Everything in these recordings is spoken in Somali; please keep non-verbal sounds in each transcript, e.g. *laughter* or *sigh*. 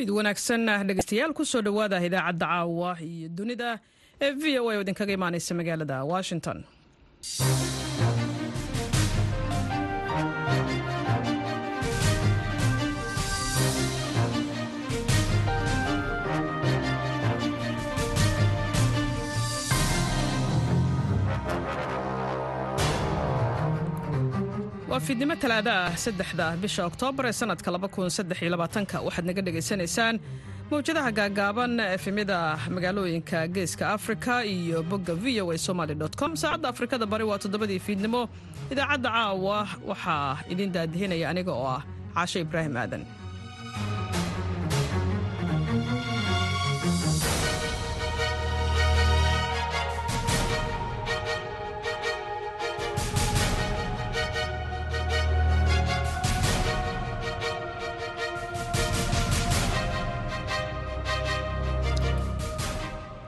fiid wanaagsan. Dhegeystayaal ku soo dhowaada idaacadda caawa iyo dunida ee v o a oo idinkaga imaaneysa magaalada washington fiidnimo talaada ah saddexda bisha oktoobar ee sanadka waxaad naga dhegaysanaysaan mawjadaha gaagaaban efemyada magaalooyinka geeska afrika iyo bogga v o a somaly com saacadda afrikada bari waa toddobadii fiidnimo idaacadda caawa waxaa idin daadihinaya aniga oo ah caashe ibraahim aadan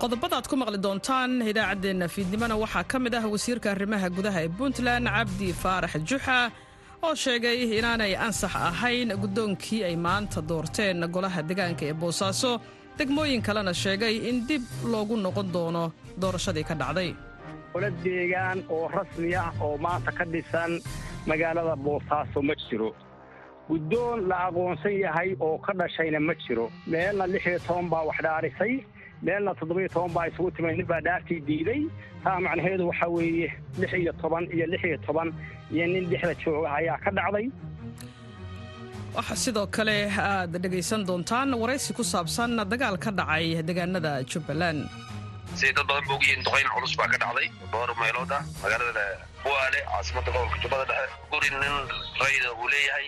qodobada ad ku maqli doontaan idaacaddeenna fiidnimona waxaa ka mid ah wasiirka arrimaha gudaha ee puntland cabdi faarax juxa oo sheegay inaanay ansax ahayn guddoonkii ay maanta doorteen golaha degaanka ee boosaaso degmooyin kalena sheegay in dib loogu noqon doono doorashadii ka dhacday. Ola deegaan oo rasmi ah oo maanta ka dhisan magaalada boosaaso ma jiro. Guddoon la aqoonsan yahay oo ka dhashayna ma jiro. Meelna lix iyo toban baa wax dhaarisay meelna toddoba-iyo toban baa isugu timay nin baa dhaartii diiday. Taa macnaheedu waxaa weeye lix iyo toban iyo lix iyo toban iyo nin dhexda jooga ayaa ka dhacday. Waxaa sidoo kale aad dhegaysan doontaan waraysi ku saabsan dagaal ka dhacay deegaanada jubbaland siday dad badan ba ogyihiin duqayn culus baa ka dhacday dhowr meelood ah magaalada buaale caasimadda gobolka jubbada dhexe guri nin rayda uu leeyahay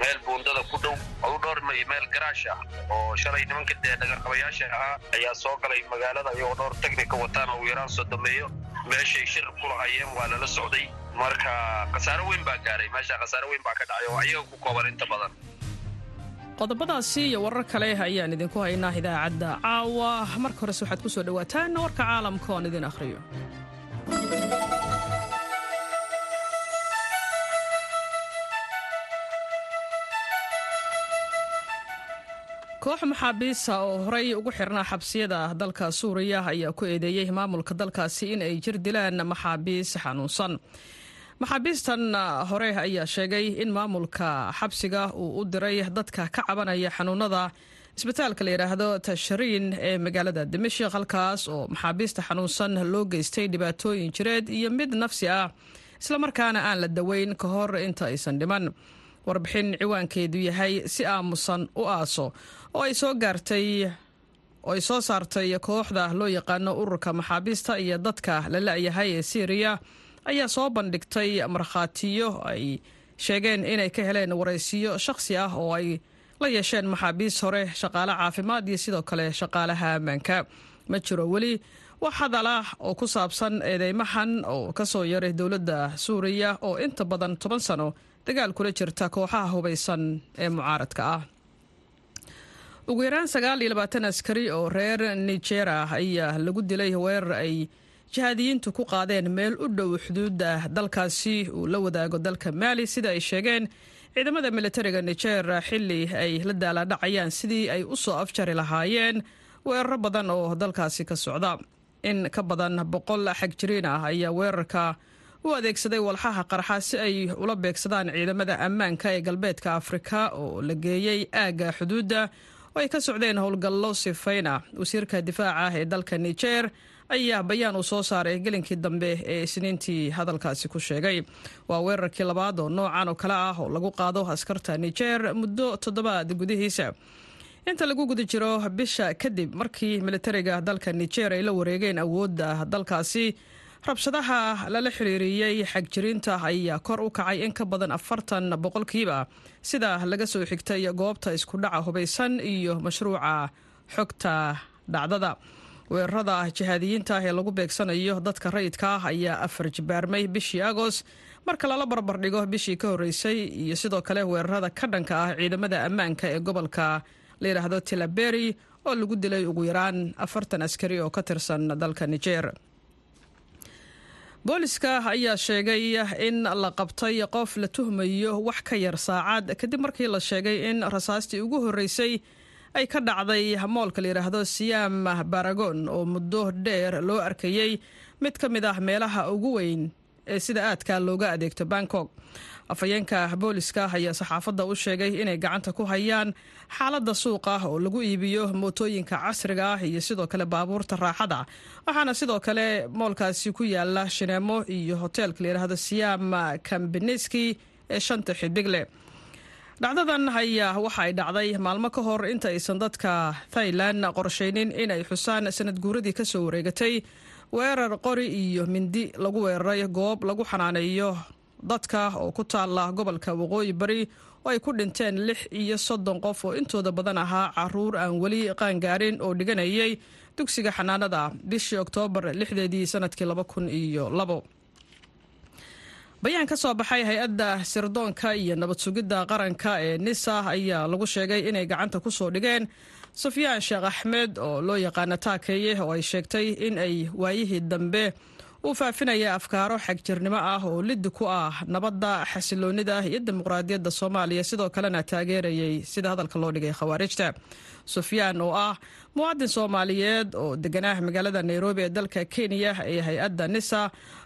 meel buundada ku dhow adu dhowr meel garaash ah oo shalay nimanka dee dhagarqabayaasha ahaa ayaa soo galay magaalada iyagoo dhowr tagnika wataan oo yaraan soo dameeyo meeshay shir ku lahayeen waa lala socday marka khasaaro weyn baa gaaray meesha khasaaro weyn baa ka dhacay oo ayaga ku kooban inta badan qodobadaasi iyo warar kale ayaan idinku haynaa idaacadda caawa. Marka horese waxaad ku soo dhowaataan warka caalamka oon idin akhriyo. Koox maxaabiista oo horey ugu xirnaa xabsiyada dalka suuriya ayaa ku eedeeyey maamulka dalkaasi in ay jir dilaan maxaabiis xanuunsan maxaabiistan hore ayaa sheegay in maamulka xabsiga uu u diray dadka ka cabanaya xanuunada. Isbitaalka la yidhaahdo tashriin ee magaalada dimashik halkaas oo maxaabiista xanuunsan loo geystay dhibaatooyin jireed iyo mid nafsi ah islamarkaana aan la daweyn ka hor inta aysan dhiman. Warbixin ciwaankeedu yahay si aamusan u aaso oo ay soo gaartay oo ay soo saartay kooxda loo yaqaano ururka maxaabiista iyo dadka la la-yahay ee syriya ayaa soo bandhigtay markhaatiyo. Ay sheegeen inay ka heleen waraysiyo shakhsi ah oo ay la yeesheen maxaabiis hore shaqaale caafimaad iyo sidoo kale shaqaalaha ammaanka. Ma jiro weli wax hadalah oo ku saabsan eedeymahan oo ka soo yaray dowladda suuriya oo inta badan toban sano dagaal kula jirta kooxaha hubaysan ee mucaaradka ah. Ugu yaraan sagaal iyo labaatan askari oo reer nigera ayaa lagu dilay weerar ay jihaadiyiintu ku qaadeen meel u dhow xuduudda dalkaasi uu la wadaago dalka maali sida ay sheegeen ciidamada militariga niger xili ay la daalaadhacayaan sidii ay u soo afjari lahaayeen weeraro badan oo dalkaasi ka socda. In ka badan boqol xagjiriin ah ayaa weerarka u adeegsaday walxaha qarxa si ay ula beegsadaan ciidamada ammaanka ee galbeedka afrika oo la geeyey aagga xuduudda. Oo ay ka socdeen howlgallo sifayna. Wasiirka difaaca ee dalka niger ayaa bayaan uu soo saaray gelinkii dambe ee isniintii hadalkaasi ku sheegay. Waa weerarkii labaad oo noocan oo kale ah oo lagu qaado askarta niger muddo toddobaad gudihiisa. Inta lagu guda jiro bisha kadib markii militariga dalka niger ay la wareegeen awoodda dalkaasi rabshadaha lala xiriiriyey xagjiriinta ayaa kor u kacay in ka badan afartan boqolkiiba sida laga soo xigtay goobta isku dhaca hubaysan iyo mashruuca xogta dhacdada weerarada jihaadiyiinta ee lagu beegsanayo dadka rayidka ah ayaa afar jibaarmay bishii agost. Marka lala barbardhigo bishii ka horreysay iyo sidoo kale weerarada ka dhanka ah ciidamada ammaanka ee gobolka. La yidhaahdo tilaberi oo lagu dilay ugu yaraan afartan askari oo ka tirsan dalka niger. Booliska ayaa sheegay in la qabtay qof la tuhmayo wax ka yar saacad kadib markii la sheegay in rasaastii ugu horreysay ay ka dhacday moolka la yidhaahdo siyaam baragon oo muddo dheer loo arkayey mid ka mid ah meelaha ugu weyn ee sida aadka looga adeegto bangkok. Afhayeenka booliska ayaa saxaafadda u sheegay inay gacanta ku hayaan xaaladda suuqa oo lagu iibiyo mootooyinka casriga ah iyo sidoo kale baabuurta raaxada. Waxaana sidoo kale moolkaasi ku yaalla shineemo iyo hoteelka layidhaahdo siyaam kambeneski ee shanta xidigle dhacdadan ayaa waxa ay dhacday maalmo ka hor inta aysan dadka thailand qorshaynin inay xusaan sanad guuradii ka soo wareegatay weerar qori iyo mindi lagu weeraray goob lagu xanaaneeyo dadka oo ku taala gobolka waqooyi bari oo ay ku dhinteen lix iyo soddon qof oo intooda badan ahaa carruur aan weli qaangaarin oo dhiganayay dugsiga xanaanada bishii oktoobar lixdeedii sannadkii laba kun iyo labo bayaan ka soo baxay hay'adda sirdoonka iyo nabad sugidda qaranka ee nisa ayaa lagu sheegay inay gacanta ku soo dhigeen sufyaan sheekh axmed oo loo yaqaana taakeeye oo ay sheegtay in ay waayihii dambe uu faafinaya afkaaro xagjirnimo ah oo liddi ku ah nabadda xasiloonida iyo dimuqraadiyadda soomaaliya. Sidoo kalena taageerayay sida hadalka loo dhigay khawaarijta. Sufyaan oo ah muwaadin soomaaliyeed oo deganah magaalada nairobi ee dalka kenya ee hay'adda nisa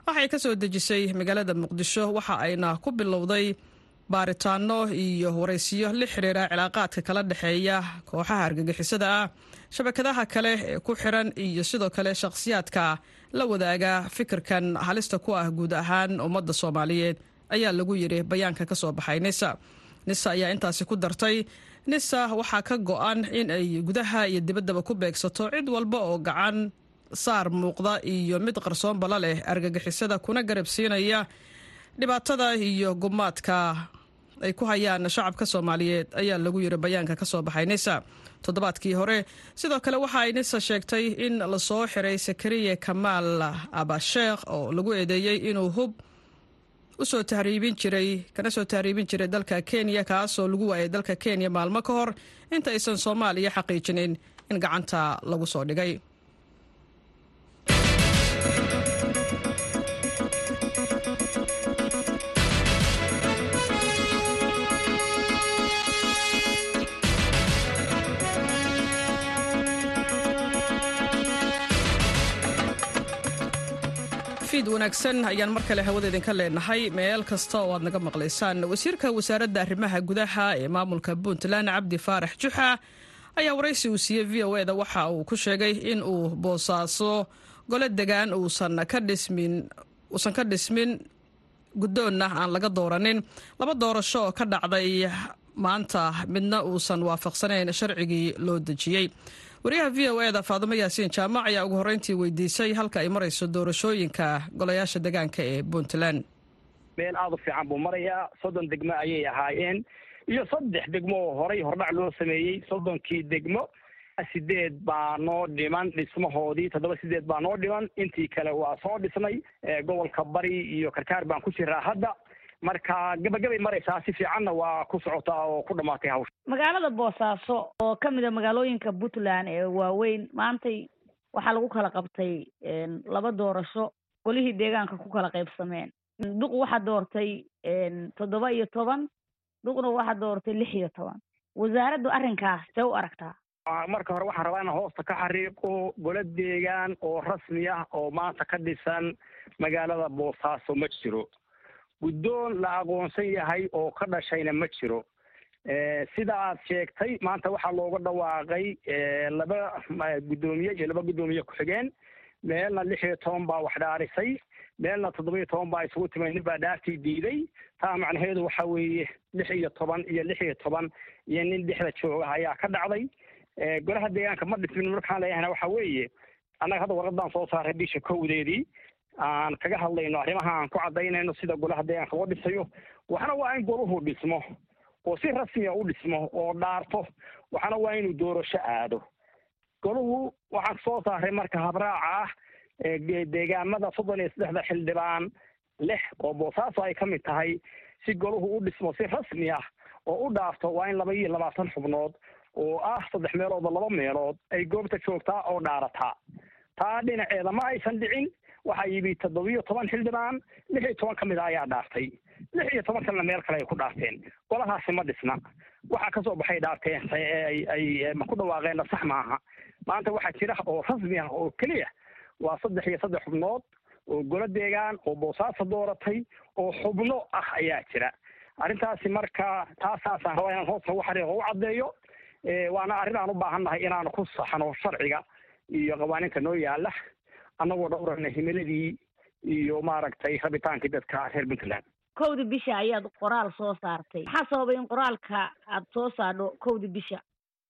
waxay ka soo dejisay magaalada muqdisho. Waxa ayna ku bilowday baaritaano iyo waraysiyo la xiriira cilaaqaadka kala dhexeeya kooxaha argagixisada ah shabakadaha kale ee ku xiran iyo sidoo kale shakhsiyaadka la wadaaga fikirkan halista ku ah guud ahaan ummadda soomaaliyeed ayaa lagu yidhi bayaanka ka soo baxay nisa nisa ayaa intaasi ku dartay nisa waxaa ka go-an in ay gudaha iyo dibaddaba ku beegsato cid walba oo gacan saar muuqda iyo mid qarsoonbala leh argagixisada kuna garab siinaya dhibaatada iyo gumaadka ay ku hayaan shacabka soomaaliyeed ayaa lagu yiri bayaanka ka soo baxay nisa toddobaadkii hore. Sidoo kale waxa ay nisa sheegtay in la soo xiray sakariye kamaal abasheekh oo lagu eedeeyey inuu hub u soo tahriibin jiray kana soo tahriibin jiray dalka kenya kaasoo lagu waayay dalka kenya maalmo ka hor. Inta aysan soomaaliya xaqiijinin in gacanta lagu soo dhigay fiid wanaagsan ayaan mar kale hawada idinka leenahay. Meel kasta oo aad naga maqlaysaan wasiirka wasaaradda arrimaha gudaha ee maamulka puntland cabdi faarax juxa ayaa waraysi uu siiyey v o eda waxa uu ku sheegay in uu boosaaso gole degaan uusan ka dhismin guddoonna aan laga dooranin. Laba doorasho oo ka dhacday maanta midna uusan waafaqsanayn sharcigii loo dejiyey wariyaha v o eda faadumo yaasiin jaamac ayaa ugu horreyntii weydiisay halka ay marayso doorashooyinka golayaasha degaanka ee puntland. Meel aada u fiican buu marayaa soddon degmo ayay ahaayeen iyo saddex degmo oo horay hordhac loo sameeyey soddonkii degmo sideed baa noo dhiman dhismahoodii toddoba sideed baa noo dhiman intii kale waa soo dhisnay gobolka bari iyo karkaar baan ku jiraa hadda marka gabagabay maraysaa si fiicanna waa ku socotaa oo ku dhamaatay hawsha. Magaalada boosaaso oo ka mid a magaalooyinka puntland ee waaweyn maantay waxaa lagu kala qabtay laba doorasho golihii deegaanka ku kala qaybsameen. Duq waxaa doortay toddoba iyo toban duqna waxaa doortay lix iyo toban. Wasaaraddu arrinkaas see u aragtaa? Marka hore waxaan rabaa inaan hoosta ka xariiqo golo deegaan oo rasmi ah oo maanta ka dhisan magaalada boosaaso ma jiro guddoon la aqoonsan yahay oo ka dhashayna ma jiro. Sida aad sheegtay maanta waxaa looga dhawaaqay laba guddoomiye iyo laba guddoomiye ku-xigeen meelna lix iyo toban baa wax dhaarisay. Meelna toddoba iyo toban baa isugu timay nin baa dhaartii diiday. Taa macnaheedu waxa weeye lix iyo toban iyo lix iyo toban iyo nin dhexda jooga ayaa ka dhacday. Golaha deegaanka ma dhismin markaan leeyahayna waxa weeye annaga hadda warqadaan soo saaray bisha kowdeedii aan kaga hadlayno arrimaha aan ku cadaynayno sida golaha deegaanka loo dhisayo waxna waa in goluhu dhismo oo si rasmiya u dhismo oo dhaarto waxna waa inuu doorasho aado. Goluhu waxaan soo saaray marka habraaca ah deegaamada soddon iyo saddexda xildhibaan lix oo boosaaso ay ka mid tahay si goluhu u dhismo si rasmi ah oo u dhaafto waa in laba iyo labaatan xubnood oo ah saddex meelood oo laba meelood ay goobta joogtaa oo dhaarataa taa dhinaceeda ma aysan dhicin waxaa yimi toddobiyo toban xildhibaan lix iyo toban ka mid a ayaa dhaartay. Lix iyo toban kalena meel kale ay ku dhaafteen golahaasi ma dhisna. Waxaa ka soo baxay dhaafteen ay ma ku dhawaaqeenna sax maaha maanta waxaa jira oo rasmi ah oo keliya waa saddex iyo saddex xubnood oo golo deegaan oo boosaaso dooratay oo xubno ah ayaa jira. Arrintaasi marka taasaasaan rabaa inaan hoosta ugu xariiqo u caddeeyo waana arrin aan u baahannahay inaanu ku saxno sharciga iyo qawaaniinta noo yaalla annagoo dhowrana himiladii iyo maaragtay rabitaankii dadka reer puntland. Kowda bisha ayaad qoraal soo saartay. Maxaa sababay in qoraalka aad soo saadho kowda bisha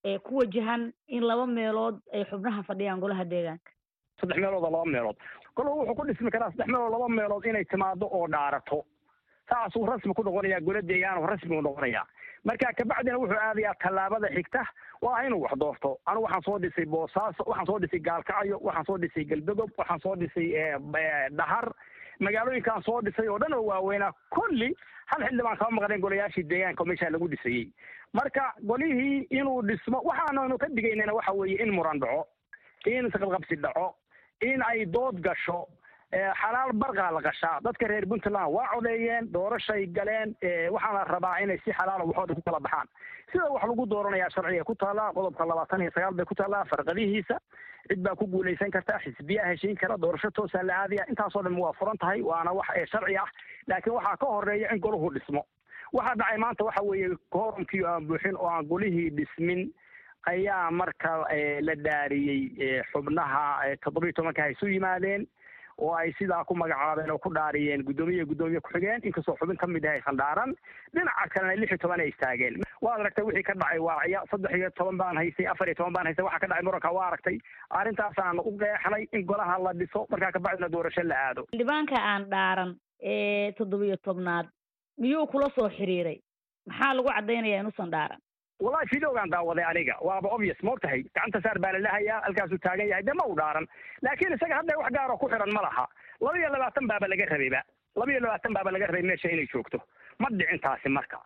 ee ku wajahan in laba meelood ay xubnaha fadhiyaan golaha deegaanka? Saddex meelood oo laba meelood. Golahu wuxuu ku dhismi karaa saddex meelood laba meelood inay timaado oo dhaarato. Saasuu rasmi ku noqonayaa golo deegaan rasmi u noqonayaa marka kabacdina wuxuu aadayaa tallaabada xigta waa inuu wax doorto. Anigu waxaan soo dhisay boosaaso waxaan soo dhisay gaalkacyo waxaan soo dhisay galdogob waxaan soo dhisay dhahar. Magaalooyinkaan soo dhisay oo dhan oo waaweynaa kulli hal xildhibaan kama maqnayn golayaashii deegaanka meeshaa lagu dhisayey. Marka golihii inuu dhismo waxaananu ka digaynana waxa weeye in muran dhaco in isqabqabsi dhaco in ay dood gasho xalaal barqaa la qashaa dadka reer puntland waa codeeyeen doorashay galeen waxaana rabaa inay si xalaala waxooda ku kala baxaan. Sida wax lagu dooranayaa sharciga ku taallaa qodobka labaatan iyo sagaal bay ku taallaa farqadihiisa cid baa ku guulaysan karta xisbiyaa heshiin kara doorasho toosaa la aadaya intaasoo dhan waa furan tahay waana wax sharci ah. Laakiin waxaa ka horreeya in golahu dhismo. Waxaa dhacay maanta waxa weeye koorumkii aan buuxin oo aan golihii dhismin ayaa marka la dhaariyey xubnaha toddobiyo tobanka ay isu yimaadeen oo ay sidaa ku magacaabeen oo ku dhaariyeen guddoomiye guddoomiye ku-xigeen inkastoo xubin ka mid ah aysan dhaaran dhinaca kalena lix iyo toban ay istaageen. Waad aragtay wixii ka dhacay waaciya saddex iyo toban baan haystay afar iyo toban baan haystay waxaa ka dhacay muranka waa aragtay arrintaasaan u qeexnay in golaha la dhiso markaa kabacdina doorasho la aado. Xildhibaanka aan dhaaran ee toddobiyo tobnaad miyuu kula soo xiriiray? Maxaa lagu caddaynaya inuusan dhaaran wallahi videogaan daawaday aniga. Waaba obvious ma og tahay gacanta saar baa lalahayaa halkaasuu taagan yahay de ma u dhaaran. Laakiin isaga hadda wax gaaroo ku xiran ma laha. Laba iyo labaatan baaba laga rabayba laba iyo labaatan baaba laga rabay meesha inay joogto. Ma dhicin taasi marka.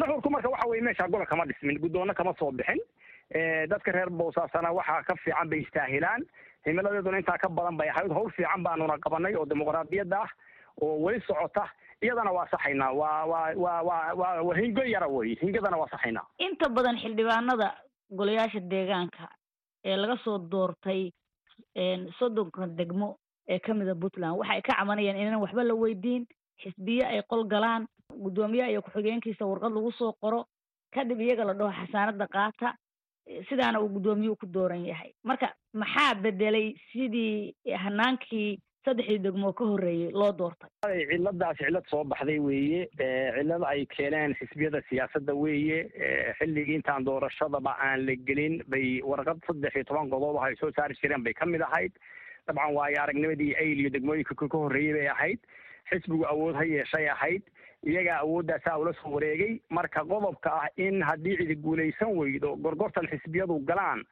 Nuxurku marka waxa weye meesha gola kama dhismin guddoonna kama soo bixin. Dadka reer boosaasana waxaa ka fiican bay istaahilaan. Himiladeeduna intaa ka badan bay ahayd. Hawl fiican baanuna qabanay oo dimuqraadiyadda ah oo weli socota iyadana waa saxaynaa waa waa waa hingo yara wey hingadana waa saxaynaa. Inta badan xildhibaanada golayaasha deegaanka ee laga soo doortay soddonka degmo ee kamida puntland waxay ka cabanayaan inaan waxba la weydiin xisbiye ay qol galaan guddoomiyaha iyo ku-xigeenkiisa warqad lagu soo qoro kadib iyaga la dhaho xasaanada qaata sidaana uu guddoomiyuhu ku dooran yahay. Marka maxaa bedelay sidii hanaankii saddexdii degmoo ka horreeyey loo doortay. Ciladaasi cillad soo baxday weeye. Cillada ay keeneen xisbiyada siyaasadda weeye. Xilligii intaan doorashadaba aan la gelin bay warqad saddex iyo toban qodob ah ay soo saari jireen bay ka mid ahayd. Dabcan waayo aragnimadii ayl iyo degmooyinka ka horreeyey bay ahayd. Xisbigu awood ha yeeshay ahayd. Iyagaa awooddaasaa ula soo wareegay. Marka qodobka ah in haddii cidi guulaysan weydo gorgortan xisbiyadu galaan.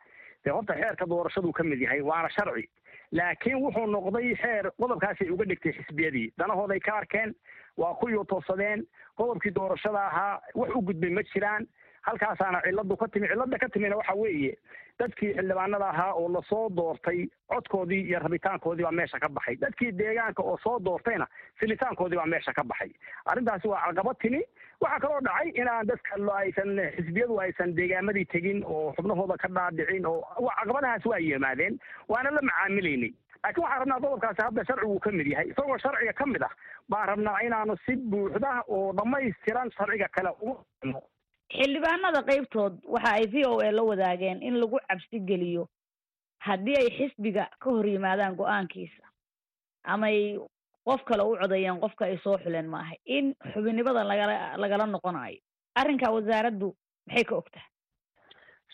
Dee horta xeerka doorashaduu ka mid yahay waana sharci laakiin wuxuu noqday xeer qodobkaasay uga dhigtay xisbiyadii. Danahooday ka arkeen waa ku yuutoosadeen qodobkii doorashada ahaa wax u gudbay ma jiraan. Halkaasaana cilladu ka timi cilladda ka timina waxa weeye dadkii xildhibaanada ahaa oo la soo doortay codkoodii iyo rabitaankoodii baa meesha ka baxay. Dadkii deegaanka oo soo doortayna filitaankoodii baa meesha ka baxay. Arrintaasi waa caqabad timi. Waxaa kaloo dhacay inaan dadka aysan xisbiyadu aysan deegaamadii tegin oo xubnahooda ka dhaadhicin oo caqabadahaas waa yimaadeen waana la macaamilaynay laakiin waxaan rabnaa qodobkaasi hadda sharcigu ka mid yahay isagoo sharciga ka mid ah baan rabnaa inaanu si buuxda oo dhammaystiran sharciga kale ugu xildhibaanada qaybtood waxa ay v o a la wadaageen in lagu cabsi geliyo haddii ay xisbiga ka hor yimaadaan go'aankiisa. Amay qof kale u codeeyaan qofka ay soo xuleen maahay in xubinimada lagala lagala noqonayo. Arrinka wasaaraddu maxay ka ogtahay?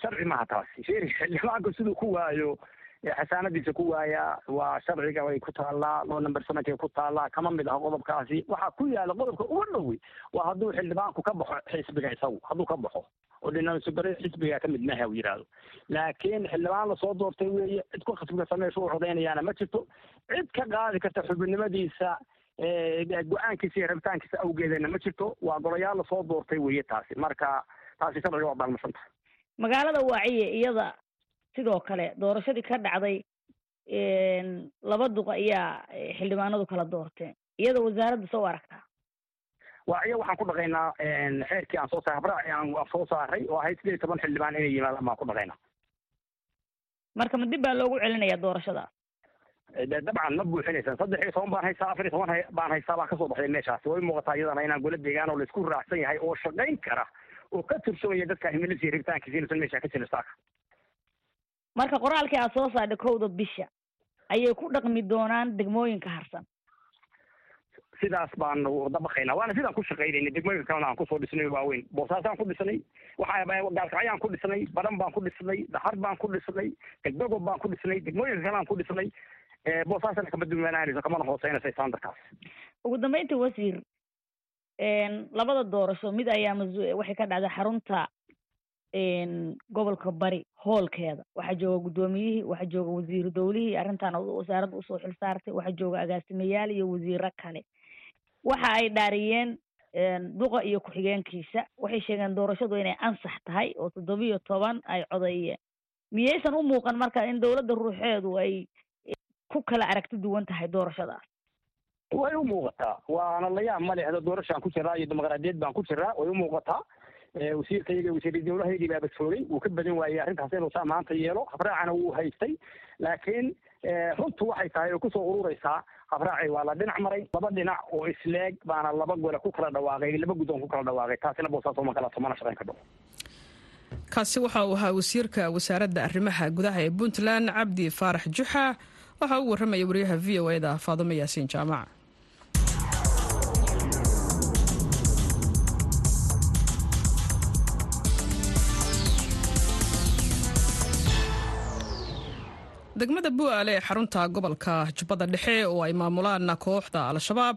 Sharci maha taasi. Xildhibaanku *laughs* siduu ku waayo xasaanadiisa ku waaya waa sharciga way ku taallaa loo number seventy ku taallaa kama mid aha qodobkaasi. Waxaa ku yaalla qodobka uga dhowi waa hadduu xildhibaanku ka baxo xisbiga isagu hadduu ka baxo. Oo dhinasubare xisbiga ka mid maha u yidhaahdo laakiin xildhibaan la soo doortay weeye cid ku khasbiga sameysha u codeynayaana ma jirto. Cid ka qaadi karta xubinimadiisa go'aankiisa iyo rabitaankiisa awgeedana ma jirto. Waa golayaal la soo doortay weeye taasi. Marka taasi sharciga waa baalmasan tahay. Magaalada waaciye iyada sidoo kale doorashadii ka dhacday laba duq ayaa xildhibaanadu kala doorteen iyada wasaaradda soo aragtaa. Waa iya waxaan ku dhaqaynaa xeerkii aan soo saaray habraaci aan soo saaray oo ahayd iyo toban xildhibaan inay yimaadaan baan ku dhaqaynaa. Marka ma dib baa loogu celinayaa doorashadaas de dabcan ma buuxinaysan saddex iyo toban baan haystaa afar iyo toban baan haystaa baa ka soo baxday meeshaasi way muuqataa iyadana inaan gola deegaan oo la isku raacsan yahay oo shaqayn kara oo ka tursamaya dadka himiladiisa iyo rabitaankiisa inuusan meesha ka jirin saaka marka qoraalkii aad soo saartay kowda bisha ayay ku dhaqmi doonaan degmooyinka harsan. Sidaas baan dabaqaynaa waana sidaan ku shaqaynayna degmooyinka kalena aan ku soo dhisnay waaweyn. Boosaasaan ku dhisnay waxaa gaalkacyaan ku dhisnay baran baan ku dhisnay dhahar baan ku dhisnay degdogob baan ku dhisnay degmooyinka kale aan ku dhisnay. Boosaasana kama duwanaanayso kamana hooseynaysa standardkaas ugu dambeynta wasiir labada doorasho mid ayaa masu- waxay ka dhacday xarunta gobolka bari hoolkeeda waxaa jooga guddoomiyihii waxaa jooga wasiiru dowlihii arrintan wasaaradda u soo xil saartay waxaa jooga agaasimayaal iyo wasiiro kale. Waxa ay dhaariyeen duqa iyo ku-xigeenkiisa. Waxay sheegeen doorashadu inay ansax tahay oo toddobiyo toban ay codeeyeen. Miyaysan u muuqan marka in dowladda ruuxeedu ay ku kala aragti duwan tahay doorashadaas? Way u muuqataa. Waana layaab ma lehdo doorashaan ku jiraa iyo dimuqraadiyad baan ku jiraa way u muuqataa wasiirkayga wasiir dowlahaygii baa badfoogay wuu ka badan waayey arrintaas inuu maanta yeelo. Habraacana wuu haystay. Laakiin runtu waxay tahay oo ku soo urureysaa. Habraaci waa la dhinac maray. Laba dhinac oo isleeg baana laba gole ku kala dhawaaqay. Laba guddoon ku kala dhawaaqay. Taasina boosaas uma kala tomana shaqayn kadho kaasi waxa uu ahaa wasiirka wasaaradda arrimaha gudaha ee puntland cabdi faarax juxa. Waxaa u warramaya wariyaha v o eda faadumo yaasiin jaamac degmada bu'aale ee xarunta gobolka jubbada dhexe oo ay maamulaan kooxda al-shabaab.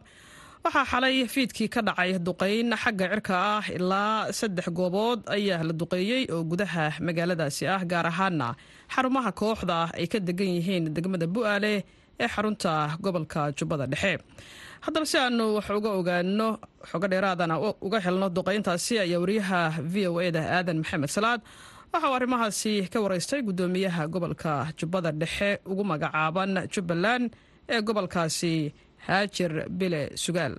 Waxaa xalay fiidkii ka dhacay duqayn xagga cirka ah ilaa saddex goobood ayaa la duqeeyey oo gudaha magaaladaasi ah gaar ahaana xarumaha kooxda ay ka degan yihiin degmada bu'aale ee xarunta gobolka jubbada dhexe. Haddaba si aanu wax uga ogaano xogo dheeraadana uga helno duqayntaasi ayaa wariyaha v o eda aadan maxamed salaad waxa uu arrimahaasi ka waraystay guddoomiyaha gobolka jubbada dhexe ugu magacaaban jubbaland ee gobolkaasi haajir bile sugaal.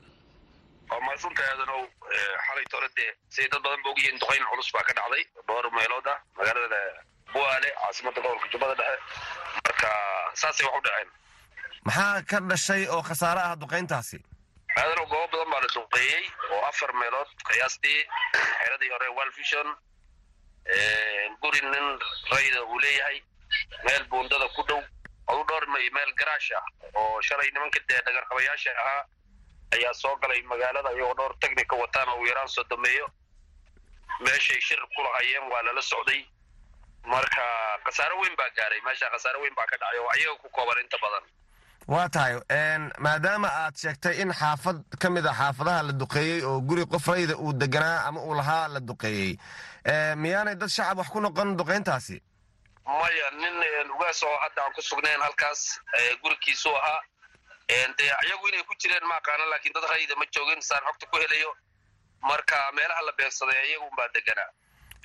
Waa mahadsantahay aadanow xalay tore dee siday dad badan ba ogyihiin duqayn culus baa ka dhacday dhowr meelood ah magaalada buaale caasimada gobolka jubbada dhexe. Marka saasay wax u dhaceen. Maxaa ka dhashay oo khasaare ah duqayntaasi aadanow goobo badan baa la duqeeyey oo afar meelood qiyaastii xeeradii hore walvision guri nin rayda uu leeyahay meel buundada ku dhow. Adu dhowr meel garaash ah oo shalay nimanka dee dhagarqabayaasha ahaa ayaa soo galay magaalada iyagoo dhowr technica wataan oo uu yaraan soo dameeyo. Meeshay shir ku lahayeen waa lala socday. Marka khasaaro weyn baa gaaray. Meesha khasaaro weyn baa ka dhacay oo ayaga ku kooban inta badan. Waa tahay. Maadaama aad sheegtay in xaafad ka mid a xaafadaha la duqeeyey oo guri qof rayda uu deganaa ama uu lahaa la duqeeyey miyaanay dad shacab wax ku noqon duqayntaasi maya nin ugaas oo hadda aan ku sugnayn halkaas gurigiisu ahaa. Dee iyagu inay ku jireen ma aqaana laakiin dad rayda ma joogin saan xogta ku helayo. Marka meelaha la beegsaday iyaga unbaa deganaa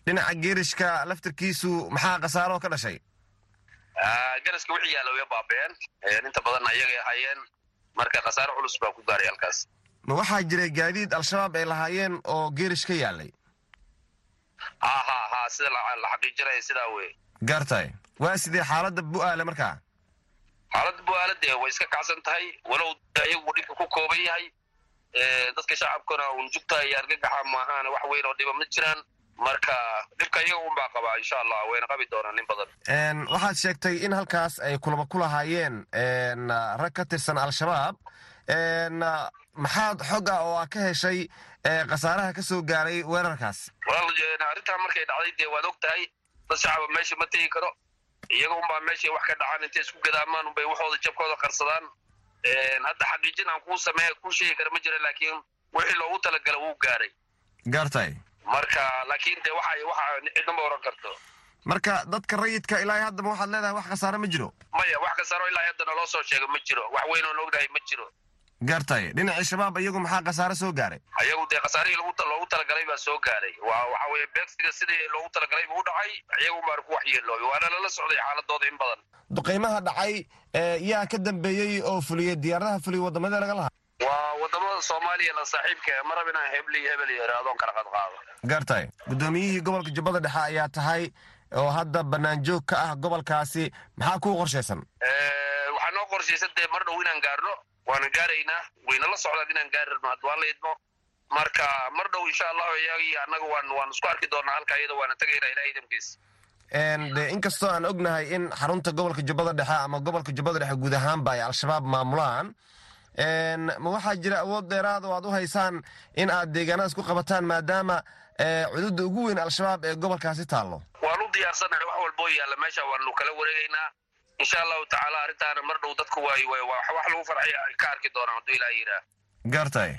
dhinaca geerishka laftirkiisu maxaa khasaaroo ka dhashay? Garaska wixii yaalla way baabeen. Inta badanna iyagay ahaayeen marka khasaaro culus baa ku gaaray halkaas. Ma waxaa jiray gaadiid al-shabaab ay lahaayeen oo geerish ka yaalay ha sida la xaqiijinaya sidaa wey gaartahay waa sidee xaaladda bu'aale markaa? Xaaladda bu'aale dee way iska kacsan tahay walow iyagu dhibka ku kooban yahay. Dadka shacabkuna un jugta iyo argagaxa maahaan wax weyn oo dhiba ma jiraan. Marka dhibka iyaga un baa qabaa insha allah wayna qabi doonaan in badan. Waxaad sheegtay in halkaas ay kulamo ku lahaayeen rag ka tirsan al-shabaab. Maxaad xog ah oo aa ka heshay khasaaraha ka soo gaaray weerarkaas. Walaal arrintaa markay dhacday dee waad og tahay dad shacaba meesha ma tegi karo. Iyaga unbaa meeshay wax ka dhacaan intay isku gadaamaan unbay waxooda jabkooda qarsadaan. Hadda xaqiijin aan kuu sameeya kuu sheegi kara ma jira laakiin wixii loogu talagala wuu gaaray. Gaartahay marka laakiin dee waxa waxa cidnama oran karto. Marka dadka rayidka ilaa haddaba waxaad leedahay wax khasaare ma jiro. Maya wax khasaaro ilaa haddana loo soo sheega ma jiro. Wax weyn oon ognahay ma jiro gaartahay dhinacii shabaab iyagu maxaa khasaare soo gaaray? Ayagu dee khasaarihii loogu talagalay baa soo gaaray. Waxa weeye beegsiga sidii loogu talagalay buu u dhacay iyagu baan ku waxyeelooy waana lala socday xaaladooda in badan. Duqaymaha dhacay yaa ka dambeeyey oo fuliyey diyaaradaha fuliyey waddamadee laga lahaa? Waa waddamada soomaaliya la saaxiibka ma rab inaan hebel iyo hebel iyo iraadoon kala qadqaado gartay guddoomiyihii gobolka jubbada dhexe ayaa tahay oo hadda banaanjoog ka ah gobolkaasi maxaa kuu qorshaysan? Waxaa noo qorshaysan dee mar dhow inaan gaarno waana gaaraynaa wayna la socdaan inaan gaari rabno had waan la idmo marka mar dhow insha allahu iyagii annaga waan waan isku arki doonaa halka iyada waana tegaynaa ilahay idamkiis de inkastoo aan ognahay in xarunta gobolka jubbada dhexe ama gobolka jubbada dhexe guud ahaanba ay al-shabaab maamulaan ma waxaa jira awood dheeraad oo aad u haysaan in aad deegaanadaas ku qabataan maadaama cududa ugu weyn al-shabaab ee gobolkaasi taallo. Waan u diyaarsannahay wax walboo yaalla. Meesha waanu kala wareegaynaa insha allahu tacaala arrintaana mar dhow dadku waay wax lagu farxay ka arki doonaa hadduu ilaah yidhaah. Gartay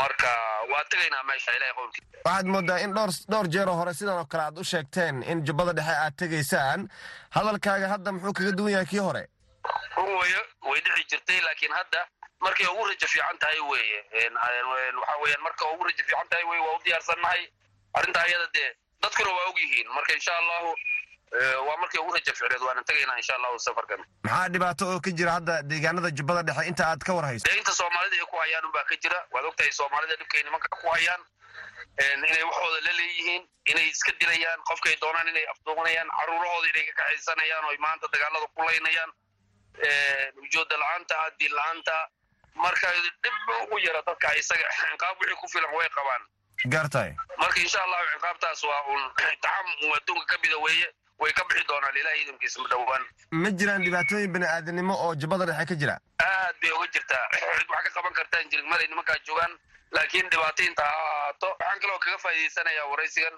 marka waa tegaynaa meesha ilahay qowlkii. Waxaad moodaa in dhowr dhowr jeeroo hore sidan oo kale aad u sheegteen in jubbada dhexe aad tegaysaan. Hadalkaaga hadda muxuu kaga duwan yahay kii hore? Run weyo way dhici jirtay laakiin hadda markay ugu rajo fiican tahay weeye. Waxa weeyaan marka ugu rajo fiican tahay weye waa u diyaarsannahay arrintaa ayada dee. Dadkuna waa og yihiin. Marka insha allahu waa markay ugu rajo ficneed waana tegaynaa insha allahu safarkan. Maxaa dhibaato oo ka jira hadda deegaanada jubbada dhexe? Inta aad ka war hayso dee inta soomaalida ay ku hayaan unbaa ka jira. Waad ogtahay soomaalida dhibkay nimanka ku hayaan inay waxooda la leeyihiin inay iska dilayaan qofkay doonaan inay afduuqanayaan caruurahooda inay ka kaxaysanayaan oo maanta dagaalada ku laynayaan ujeeda la'aanta diin la'aanta marka dhib ugu yara dadka isaga ciqaab wixii ku filan way qabaan. Gartay marka insha allahu ciqaabtaas waa un *coughs* taxam adduunka ka mida weeye way ka bixi doonaan ilahay idamkiisa ma dhowaan. Ma jiraan dhibaatooyin bani aadamnimo oo jubbada dhexe ka jira? Aad bay uga jirtaa. Cid wax ka qaban kartaan jirin maray nimankaa joogaan laakiin dhibaataynta ha ahaato. Waxaan kaloo kaga faa'idaysanayaa waraysigan.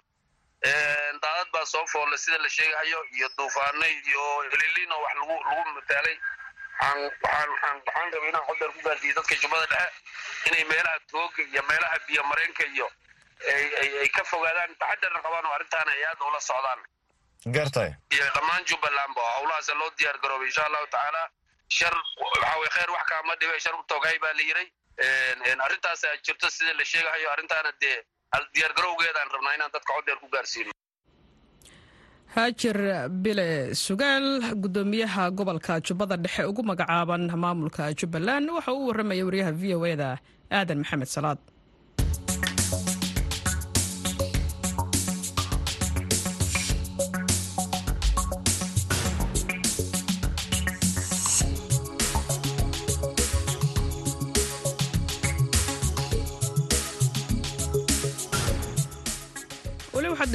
Daadad baa soo foolle sida la sheegahayo iyo duufaano iyo heliliin oo wax lagu lagu mataalay. Waxaan rabay inaan codar ku gaarsiiyo dadka jubbada dhexe inay meelaha tooga iyo meelaha biyo mareenka iyo ay ka fogaadaan taxadarna qabaan oo arrintaana ay aad ula socdaan gartay. Iyo dhammaan jubbalandba oo howlahaas loo diyaar garoobay insha allahu tacaala shar waxa weye kheyr wax kaama dhibe shar u toogay baa la yiray arrintaas jirto sida la sheegahayo arrintaana dee diyaar garowgeedaan rabnaa inaan dadka codeer ku gaarsiino. Haajir bile sugaal guddoomiyaha gobolka jubbada dhexe ugu magacaaban maamulka jubbaland waxa uu warramaya wariyaha v o eda aadan maxamed salaad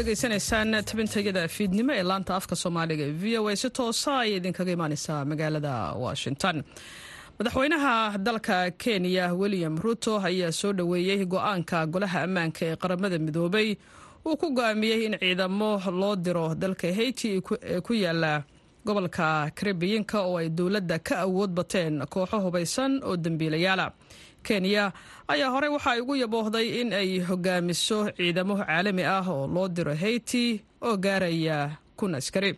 dhegaysanaysaan tabintayada fiidnimo ee laanta afka soomaaliga ee v o a. Si toosa ayay idinkaga imaaneysaa magaalada washington. Madaxweynaha dalka kenya william ruto ayaa soo dhoweeyey go'aanka golaha ammaanka ee qaramada midoobay. Uu ku go'aamiyey in ciidamo loo diro dalka haiti ee ku yaalla gobolka karibiyinka oo ay dowladda ka awood bateen kooxo hubaysan oo dembiilayaala kenya ayaa horey waxa ay ugu yaboohday in ay hogaamiso ciidamo caalami ah oo loo diro haiti oo gaaraya kun askari.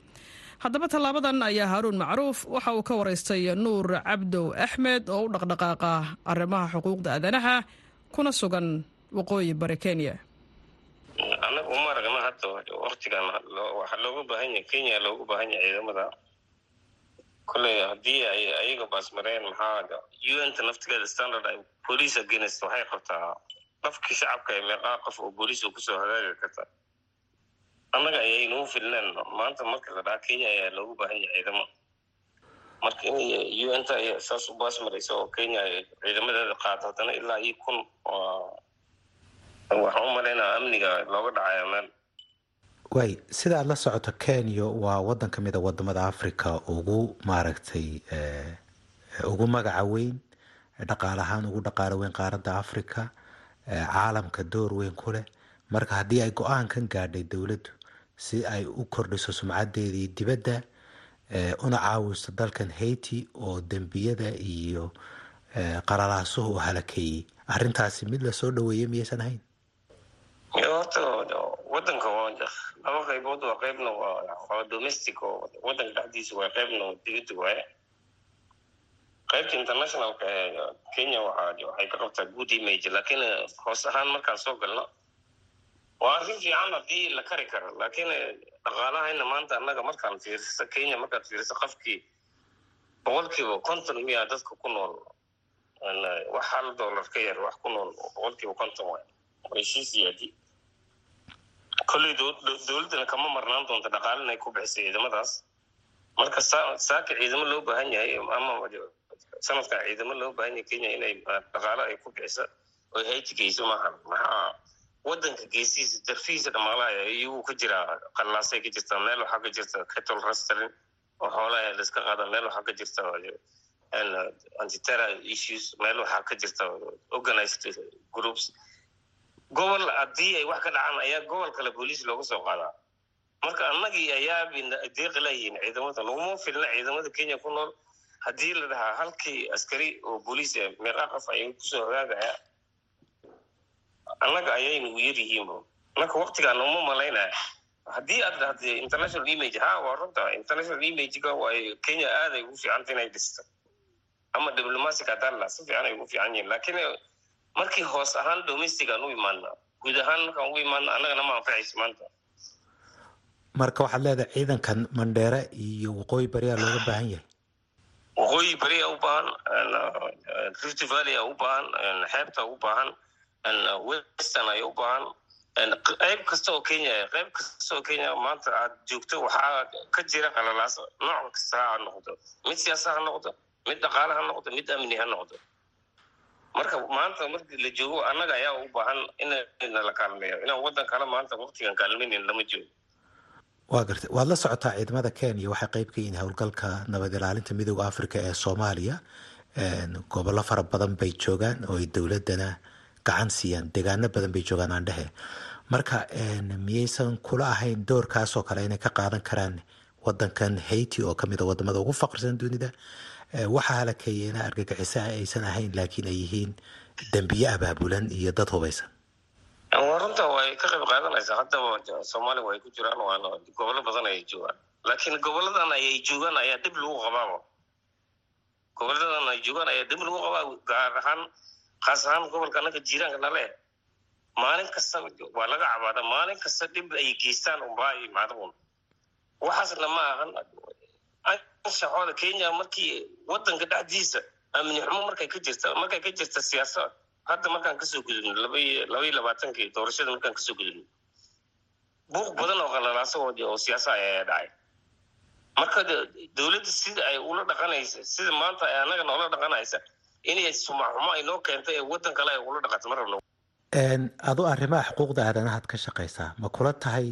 Haddaba tallaabadan ayaa haaruun macruuf waxa uu ka waraystay nuur cabdow axmed oo u dhaqdhaqaaqa arrimaha xuquuqda aadanaha kuna sugan waqooyi bari kenya. Anaga uma aragna hadda waktigan waxaa looga baahan yahay kenya loogu baahan yahay ciidamada koley haddii ay ayaga baasmareen maxaa un-ta naftigeeda standard ay police against waxay qabtaa qofkii shacabka ee meeqaa qof oo booliis ku soo hagaagi karta. Annaga ayay nagu filneen maanta marka la dhaha kenya ayaa loogu baahan yahay ciidamo. Marka in un-ta ay saas u baasmaraysa oo kenya ay ciidamadeeda qaado haddana ilaa iyo kun waxaan u malaynaa amniga looga dhacaya meel way sida aad la socoto kenya waa waddan ka mid a waddamada africa ugu maaragtay ugu magaca weyn dhaqaale ahaan ugu dhaqaalo weyn qaaradda africa caalamka door weyn ku leh. Marka haddii ay go'aankan gaadhay dowladdu si ay u kordhiso sumcadeedii dibadda una caawiso dalkan haiti oo dembiyada iyo qalalaasuhu u halakeeyey arrintaasi mid la soo dhaweeyey miyaysan ahayn wadanka laba qaybood waa qaybna waa domestic oo wadanka dhexdiisa waa qaybna dibadda waaye qaybta internationalka ee kenya waxay ka qabtaa good image. Laakiin hoos ahaan markaan soo galno waa arrin fiican haddii la kari karo laakiin dhaqaalahayna maanta annaga markaan fiiriso kenya markaad fiiriso qofkii boqolkiiba konton miyaa dadka ku nool wax hal dollar ka yar wax ku nool boqolkiiba konton way sii siyaadi kolley dowladdana kama marnaan doonta dhaqaale inay ku bixisay ciidamadaas. Marka saaka ciidamo loo baahan yahay ama sanadkan ciidamo loo baahan yahay kenya inay dhaqaale ay ku bixisa oy hayti geyso maaha maxaa wadanka geesihiisa darfihiisa dhamaalaha iyaguu ka jiraa qallaasay ka jirtaa meel waxaa ka jirta cattle rustling oo xoolaha laiska qaada meel waxaa ka jirta antiterror issues meel waxaa ka jirta organized groups gobol haddii ay wax ka dhacaan ayaa gobol kale booliis looga soo qaadaa. Marka annagii ayaa deeqi layihiin ciidamada laguma filna ciidamada kenya ku nool. Haddii la dhahaa halkii askari oo booliis meeqaa qof ayay ku soo hagaagaya annaga ayaynu u yar yihiinbo marka waktigaan uma malaynaya haddii aad dhahda international image ha waa runta. International imagega waay kenya aad ugu fiicanta inay dhisto ama diplomatic hadalla si fiican ay ugu fiican yihiin lakiin markii hoos ahaan domestic aan u imaana guud ahaan markaan ugu imaana annagana ma anfacayso maanta. Marka waxaad leedahay ciidankan mandheere iyo waqooyi bariyaa looga baahan yahay? Waqooyi bariyaa u baahan rift valley a u baahan xeebta u baahan western ay u baahan qayb kasta oo kenya qayb kasta oo kenya maanta aad joogto waxaa ka jira qalalaas nooc kasta ha noqdo mid siyaasa ha noqdo mid dhaqaale ha noqdo mid amni ha noqdo marka maanta markii la joogo annaga ayaa u baahan in la kaalmeeyo inaan waddan kale maanta waktigan kaalmaynin lama joogo. Waa gartay waad la socotaa ciidamada kenya waxay qayb ka yihiin howlgalka nabad ilaalinta midooda africa ee soomaaliya. Gobollo fara badan bay joogaan oo ay dowladana gacan siiyaan deegaano badan bay joogaan aan dhehe. Marka miyaysan kula ahayn doorkaasoo kale inay ka qaadan karaan wadankan haiti oo ka mid a waddamada ugu faqrisan dunida waxaa halakeeyena argagixisaha aysan ahayn laakiin ay yihiin dembiye abaabulan iyo dad hubaysan. Runta way ka qayb qaadanaysaa. Haddaba soomaaliya way ku jiraan waana gobollo badan ayay joogaan. Laakiin goboladan ayay joogaan ayaa dhib lagu qabaaba goboladan ay joogaan ayaa dhib lagu qabaa gaar ahaan khaas ahaan gobolka annaga jiiraanka nale maalin kasta waa laga cabaada maalin kasta dhib ay geystaan unbaa imaadun waxaasna ma ahan anshaxooda kenya markii wadanka dhexdiisa amni xumo markay ka jirta markay ka jirta siyaasad hadda markaan ka soo gudubno labaiyo labaatankii doorashada markaan ka soo gudubno buuq badan oo qalalaaso oo siyaasa ayaa dhacay marka dowladda sida ay ula dhaqanaysa sida maanta ay annaga noola dhaqanaysa inay sumaxumo ay noo keentay ee waddan kale ay ula dhaqato ma rabno adu arrimaha xuquuqda aadanahaad ka shaqaysaa ma kula tahay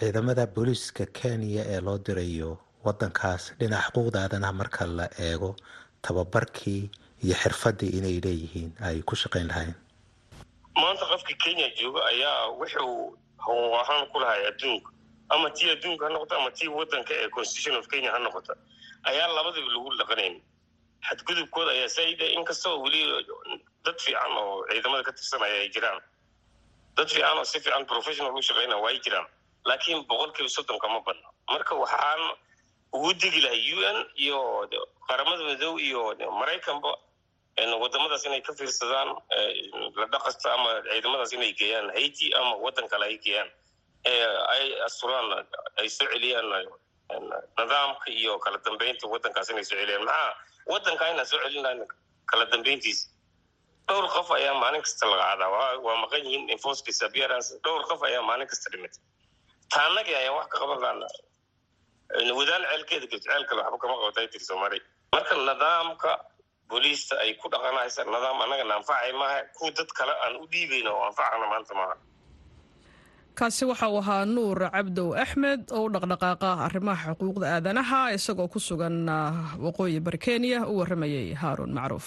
ciidamada booliiska kenya ee loo dirayo wadankaas dhinaca xuquuqda aadanaha marka la eego tababarkii iyo xirfadii inay leeyihiin ay ku shaqayn lahayn maanta qofka kenya jooga ayaa wuxuu ahaan ku lahay adduunka. Ama tii adduunka ha noqoto ama tii wadanka ee constitution of kenya ha noqoto ayaa labadaba lagu dhaqanayn xadgudubkooda ayaa saida inkastoo weli dad fiican oo ciidamada ka tirsanaya ay jiraan. Dad fiican oo si fiican professional u shaqaynaya waa jiraan. Laakiin boqolkiiba soddonka ma badna. Marka waxaan ugu degi lahay u n iyo qaramada midoob iyo maraykanba wadamadaas inay ka fiirsadaan la dhaqasta ama ciidamadaas inay geeyaan haiti ama waddan kale ay geeyaan ay asturaan ay soo celiyaan nidaamka iyo kala dambeynta waddankaas inay soo celiyaan. Maxaa? Waddanka inaan soo celinayn kala dambeyntiisa dhowr qof ayaa maalin kasta laga cadaa waa maqan yihiin enforce disappearance dhowr qof ayaa maalin kasta dhimatay taanagii ayaa wax ka qaban laana wadaan ceelkeeda gabto ceel kale waxba kama qabatay tiri soomaaliya marka nidaamka booliista ay ku dhaqanaysa nidaam annaga na anfacay maaha kuwa dad kale aan u dhiibayno oo anfacana maanta maaha kaasi waxa uu ahaa nuur cabdow axmed oo u dhaqdhaqaaqa arrimaha xuquuqda aadanaha isagoo ku sugan waqooyi bari kenya u warramayay haaruun macruuf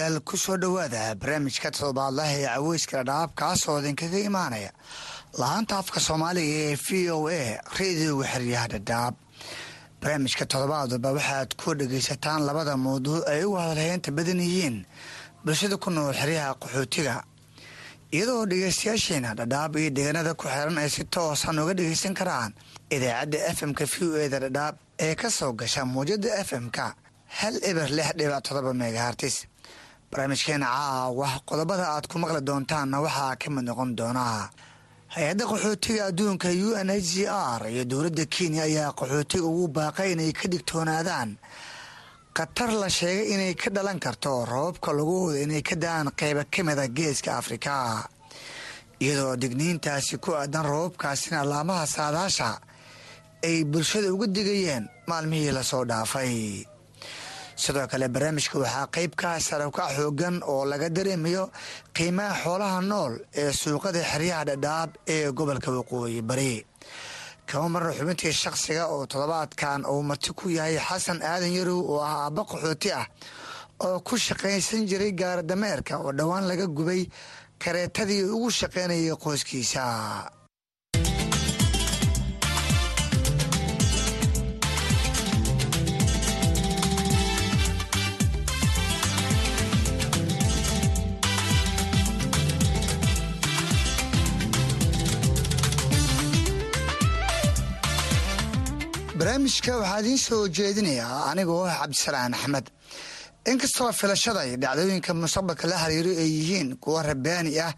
Wanaagsan dhegaystayaal ku soo dhowaada barnaamijka toddobaadlaha ee caweyska dhadhaab kaasoo idinkaga imaanaya. Lahaanta afka soomaaliga ee v o a rediyoga xeryaha dhadhaab barnaamijka toddobaadba waxaad ku dhegaysataan labada mawduuc ay ugu hadalheynta badan yihiin bulshada ku nool xeryaha qaxootiga. Iyadoo dhegaystayaasheena dhadhaab iyo deegaanada ku xiran ay si toosan uga dhegaysan karaan idaacadda fm-ka v o eda dhadhaab ee ka soo gasha muwjada fm-ka hal eber lix dhibac todoba megahartis barnaamijkeena caawa qodobada aad ku maqli doontaanna waxaa ka mid noqon doonaa hay'adda qaxootiga adduunka u n h c r iyo dowladda kenya ayaa qaxootiga ugu baaqay inay ka digtoonaadaan. Khatar la sheegay inay ka dhalan karto roobabka lagu wada inay ka da'aan qeyba ka mida geeska afrika. Iyadoo digniintaasi ku aadan roobabkaasina laamaha saadaasha ay bulshada uga digayeen maalmihii la soo dhaafay sidoo kale barnaamijka waxaa qeyb ka sarabkac xoogan oo laga dareemayo qiimaha xoolaha nool ee suuqada xeryaha dhadhaab ee gobolka waqooyi bari. Kama marna xubintii shakhsiga oo toddobaadkan uu marti ku yahay xasan aadan yarow oo ah aabba qaxooti ah oo ku shaqaysan jiray gaaradameerka oo dhowaan laga gubay kareetadii ugu shaqaynayay qoyskiisa barnaamijka waxaa idiin soo jeedinayaa anigoo ah cabdisalaan axmed. Inkastoo filashada iyo dhacdooyinka mustaqbalka la xiriiro ay yihiin kuwa rabaani ah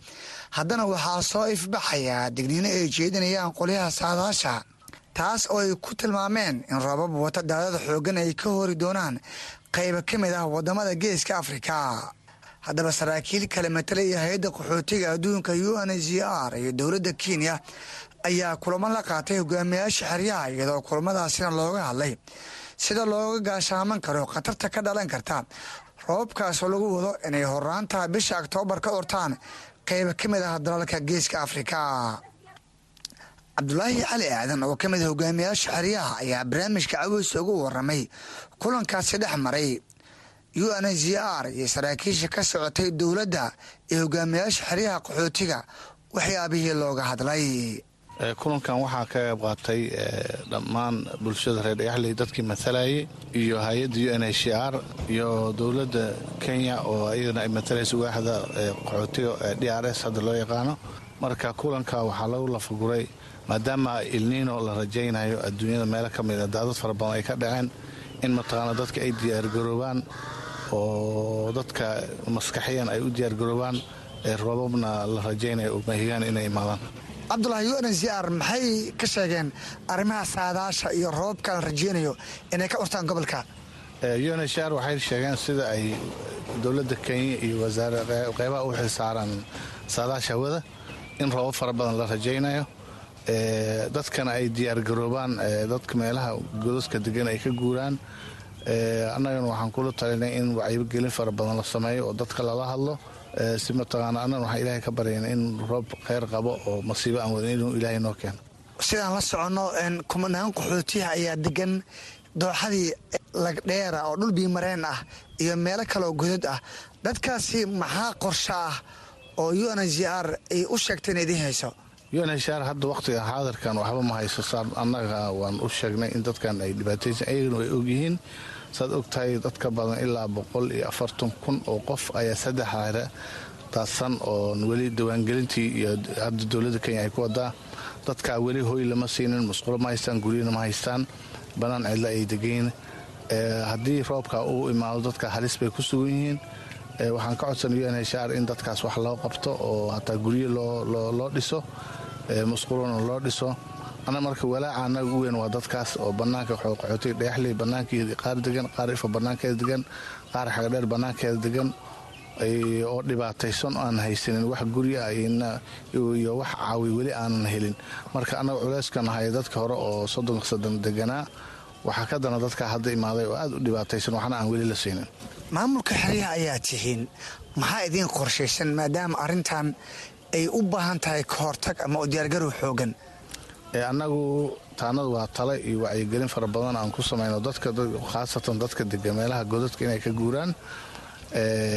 haddana waxaa soo ifbaxayaa digniino ay jeedinayaan qolyaha saadaasha taas oo ay ku tilmaameen in roobab wata daadada xoogan ay ka hori doonaan qayba ka mid ah waddamada geeska afrika. Haddaba saraakiil kale matalaya hay'adda qaxootiga adduunka u n h r iyo dowladda kenya ayaa kulamo la qaatay hogaamiyaasha xeryaha iyadoo kulamadaasina looga hadlay. Sida looga gaashaaman karo khatarta ka dhalan karta roobabkaasoo lagu wado inay horaanta bisha oktoobar ka ortaan qayba ka mid ah dalalka geeska afrika. Cabdulaahi cali aadan oo ka mid ah hogaamiyaasha xeryaha ayaa barnaamijka caweys ugu waramay kulankaasi dhex maray. U n h r iyo saraakiisha ka socotay dowladda iyo hogaamiyaasha xeryaha qaxootiga waxyaabihii looga hadlay kulankan waxaa ka qayb qaatay dhammaan bulshada reer dhagaxley dadkii matalayay iyo hay'adda u n h r iyo dowladda kenya oo iyadana ay matalaysa waaxda qaxootiga d r s hadda loo yaqaano. Marka kulanka waxaa lagu lafaguray maadaama ilniino la rajaynayo adduunyada meelo ka mid a daadad fara badan ay ka dhaceen in mataqaana dadka ay diyaargaroobaan oo dadka maskaxiyan ay u diyaargaroobaan roobabna la rajaynayo mahigaan inay imaadaan cabdulahi u n h r maxay ka sheegeen arrimaha saadaasha iyo roobabka la rajeynayo inay ka urtaan gobolka? U n h r waxay sheegeen sida ay dowladda kenya iyo qeybaha u xilsaaran saadaasha hawada in roobab fara badan la rajaynayo. Dadkana ay diyaargaroobaan dadka meelaha godaska degan ay ka guuraan. Annagana waxaan kula talinay in wacyigelin fara badan la sameeyo oo dadka lala hadlo si mataqaana annan waxaan ilaahay ka baryayna in roob kheyr qabo oo masiibo aan wadin inuu ilaahay noo keeno. Sidaan la soconno kumanaan qaxootiyaha ayaa degan dooxadii lagdheera oo dhul biimareen ah iyo meelo kaleoo godad ah. Dadkaasi maxaa qorsho ah oo u n h r ay u sheegtay in idiin hayso? U n h r hadda wakhtiga xaadirkan waxba ma hayso. Saa annaga waan u sheegnay in dadkan ay dhibaataysan ayagana way ogyihiin saad og tahay dadka badan ilaa boqol iyo afartan kun oo qof ayaa saddex hare daadsan oo weli diiwaangelintii iyo hadda dowladda kenya ay ku wadaa dadkaa weli hoy lama siinin musqulo ma haystaan guryana ma haystaan. Banaan cidla ay degayn haddii roobka uu imaado dadka halis bay ku sugan yihiin. Waxaan ka codsanay u n h r in dadkaas wax loo qabto oo hataa guryo loo dhiso. Musqulona loo dhiso ana marka walaaca anaga u weyn waa dadkaas oo banaanka qaxootiga dhagaxley banaankeeda qaar degan qaar ifa banaankeeda degan qaar xagadheer banaankeeda degan oo dhibaataysan aan haysanin wax gurya iyo wax caawi weli aanan helin. Marka annaga culeyskan haya dadka hore oo soddonka sadan deganaa waxaa ka dana dadkaa hadda imaaday oo aad u dhibaataysan waxna aan weli la siinin. Maamulka xeryaha ayaa tihiin maxaa idiin qorshaysan maadaama arrintan ay u baahan tahay ka hortag ama u diyaargarow xoogan annagu taanadu waa tale iyo wacyigelin fara badan aan ku samayno dadka khaasatan dadka dega meelaha godadka inay ka guuraan.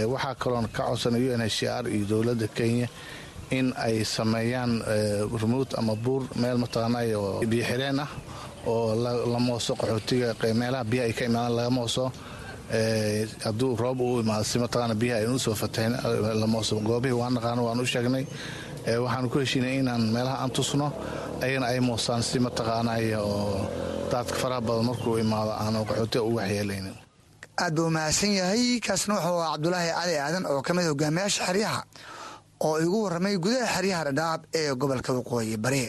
Waxaa kaloon ka codsanay u n h r iyo dowladda kenya in ay sameeyaan remote ama buur meel mataqaanay oo biyo xireen ah oo la mooso qaxootiga meelaha biyaha ay ka imaadaan laga mooso. Hadduu roob u imaado si mataqaana biyaha aynu u soo fatahin la mooso. Goobihii waan naqaano waan u sheegnay waxaanu ku heshiinay inaan meelaha aan tusno ayagana ay moosaan si mataqaanay oo daadka faraha badan markuu imaado aanu qaxootiga u waxyeelaynin aad buu mahadsan yahay kaasna wuxuu ah cabdulaahi cali aadan oo ka mid hogaamiyaasha xeryaha oo igu warramay gudaha xeryaha dhadhaab ee gobolka waqooyi bari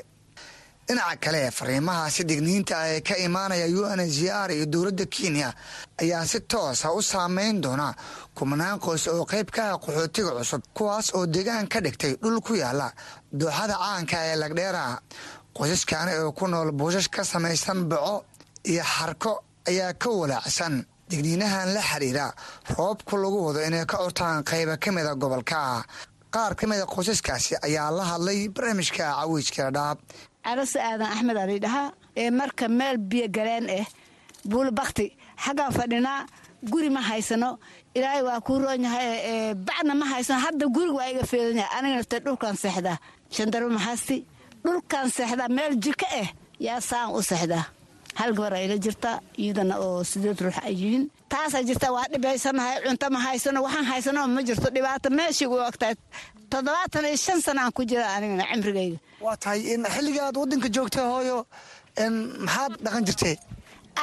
dhinaca kale fariimahaasi digniinta ah ee ka imaanaya u n h r iyo dowladda kenya ayaa si toosa u saameyn doona kumanaan qoys oo qayb ka ah qaxootiga cusub kuwaas oo deegaan ka dhigtay dhul ku yaalla dooxada caanka ee lagdheera qoysaskani oo ku nool buushash ka samaysan baco iyo xarko ayaa ka walaacsan. Digniinahan la xiriira roobku lagu wado inay ka curtaan qayba ka mida gobolka. Qaar ka mida qoysaskaasi ayaa la hadlay barnaamijka cawiijka dhadhaab carase aadan axmed ali dhahaa ee marka meel biyo galeen ah buulbakti xaggaan fadhinaa guri ma haysano. Ilaahay waa kuu roon yahay bacna ma haysano. Hadda guriga waa iga feedan yahay. Dhulkaan seexdaa. Shandaro maxasti dhulkaan seexdaa. Meel jika ah yaa saan u seexdaa. Hal gabar ayla jirtaa iyadana oo sideed ruux ay yihiin. Taasaa jirta waa dhibaysanahay cunto ma haysano waxaan haysano ma jirto. Dhibaato meeshii u ogtahay toddobaatan iyo shan sana aan ku jira anigana cimrigayga. Waa tahay xilliga aad waddanka joogta hooyo maxaad dhaqan jirtee?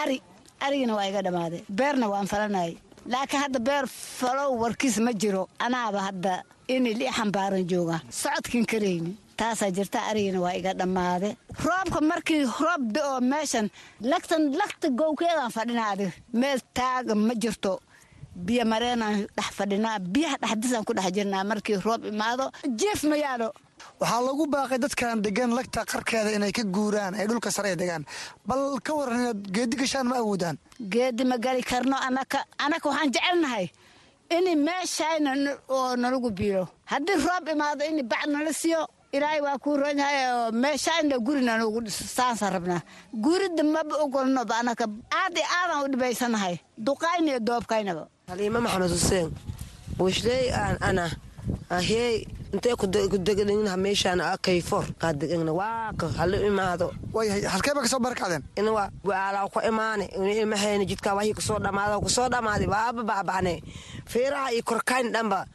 Ari arigina waa iga dhammaaday. Beerna waan falanayay laakiin hadda beer falow warkiis ma jiro. Anaaba hadda inay lii xambaaran jooga socodkin karayni taasaa jirta arigina waa iga dhammaade roobka markii roob da'oo meeshan lagtan lagta gowkeedaan fadhinaa adig meel taaga ma jirto biyo mareenaan dhex fadhinaa biyaha dhexdisaan ku dhex jirnaa markii roob imaado. Jief ma yaalo waxaa lagu baaqay dadkan degan lagta qarkeeda inay ka guuraan ay dhulka sare degaan. Bal ka waran inaad geedi gashaan ma awoodaan. Geedi ma gali karno anaka anaka waxaan jecelnahay in meeshayna oo nalagu biilo haddii roob imaado in bac nala siiyo ilaahay waa kuu roon yahay oo meeshayna gurina nagu dhiso saasaan rabnaa gurida maba ogolnoba anaka aad iyo aadaan u dhibaysanahay. Duqayna iyo doobkaynaba. Haliima maxamed xuseen buushley aan ana ahey intee kudegadhina meeshaan kayfor? Kaadegana waaka halo imaado. Halkeeba ka soo barakacdeen inwa waalaa ku imaane. Ilmahayna jidkaa wahii ku soo dhamaada ku soo dhamaaday waaba baaba'ne feeraha iyo korkayn dhanba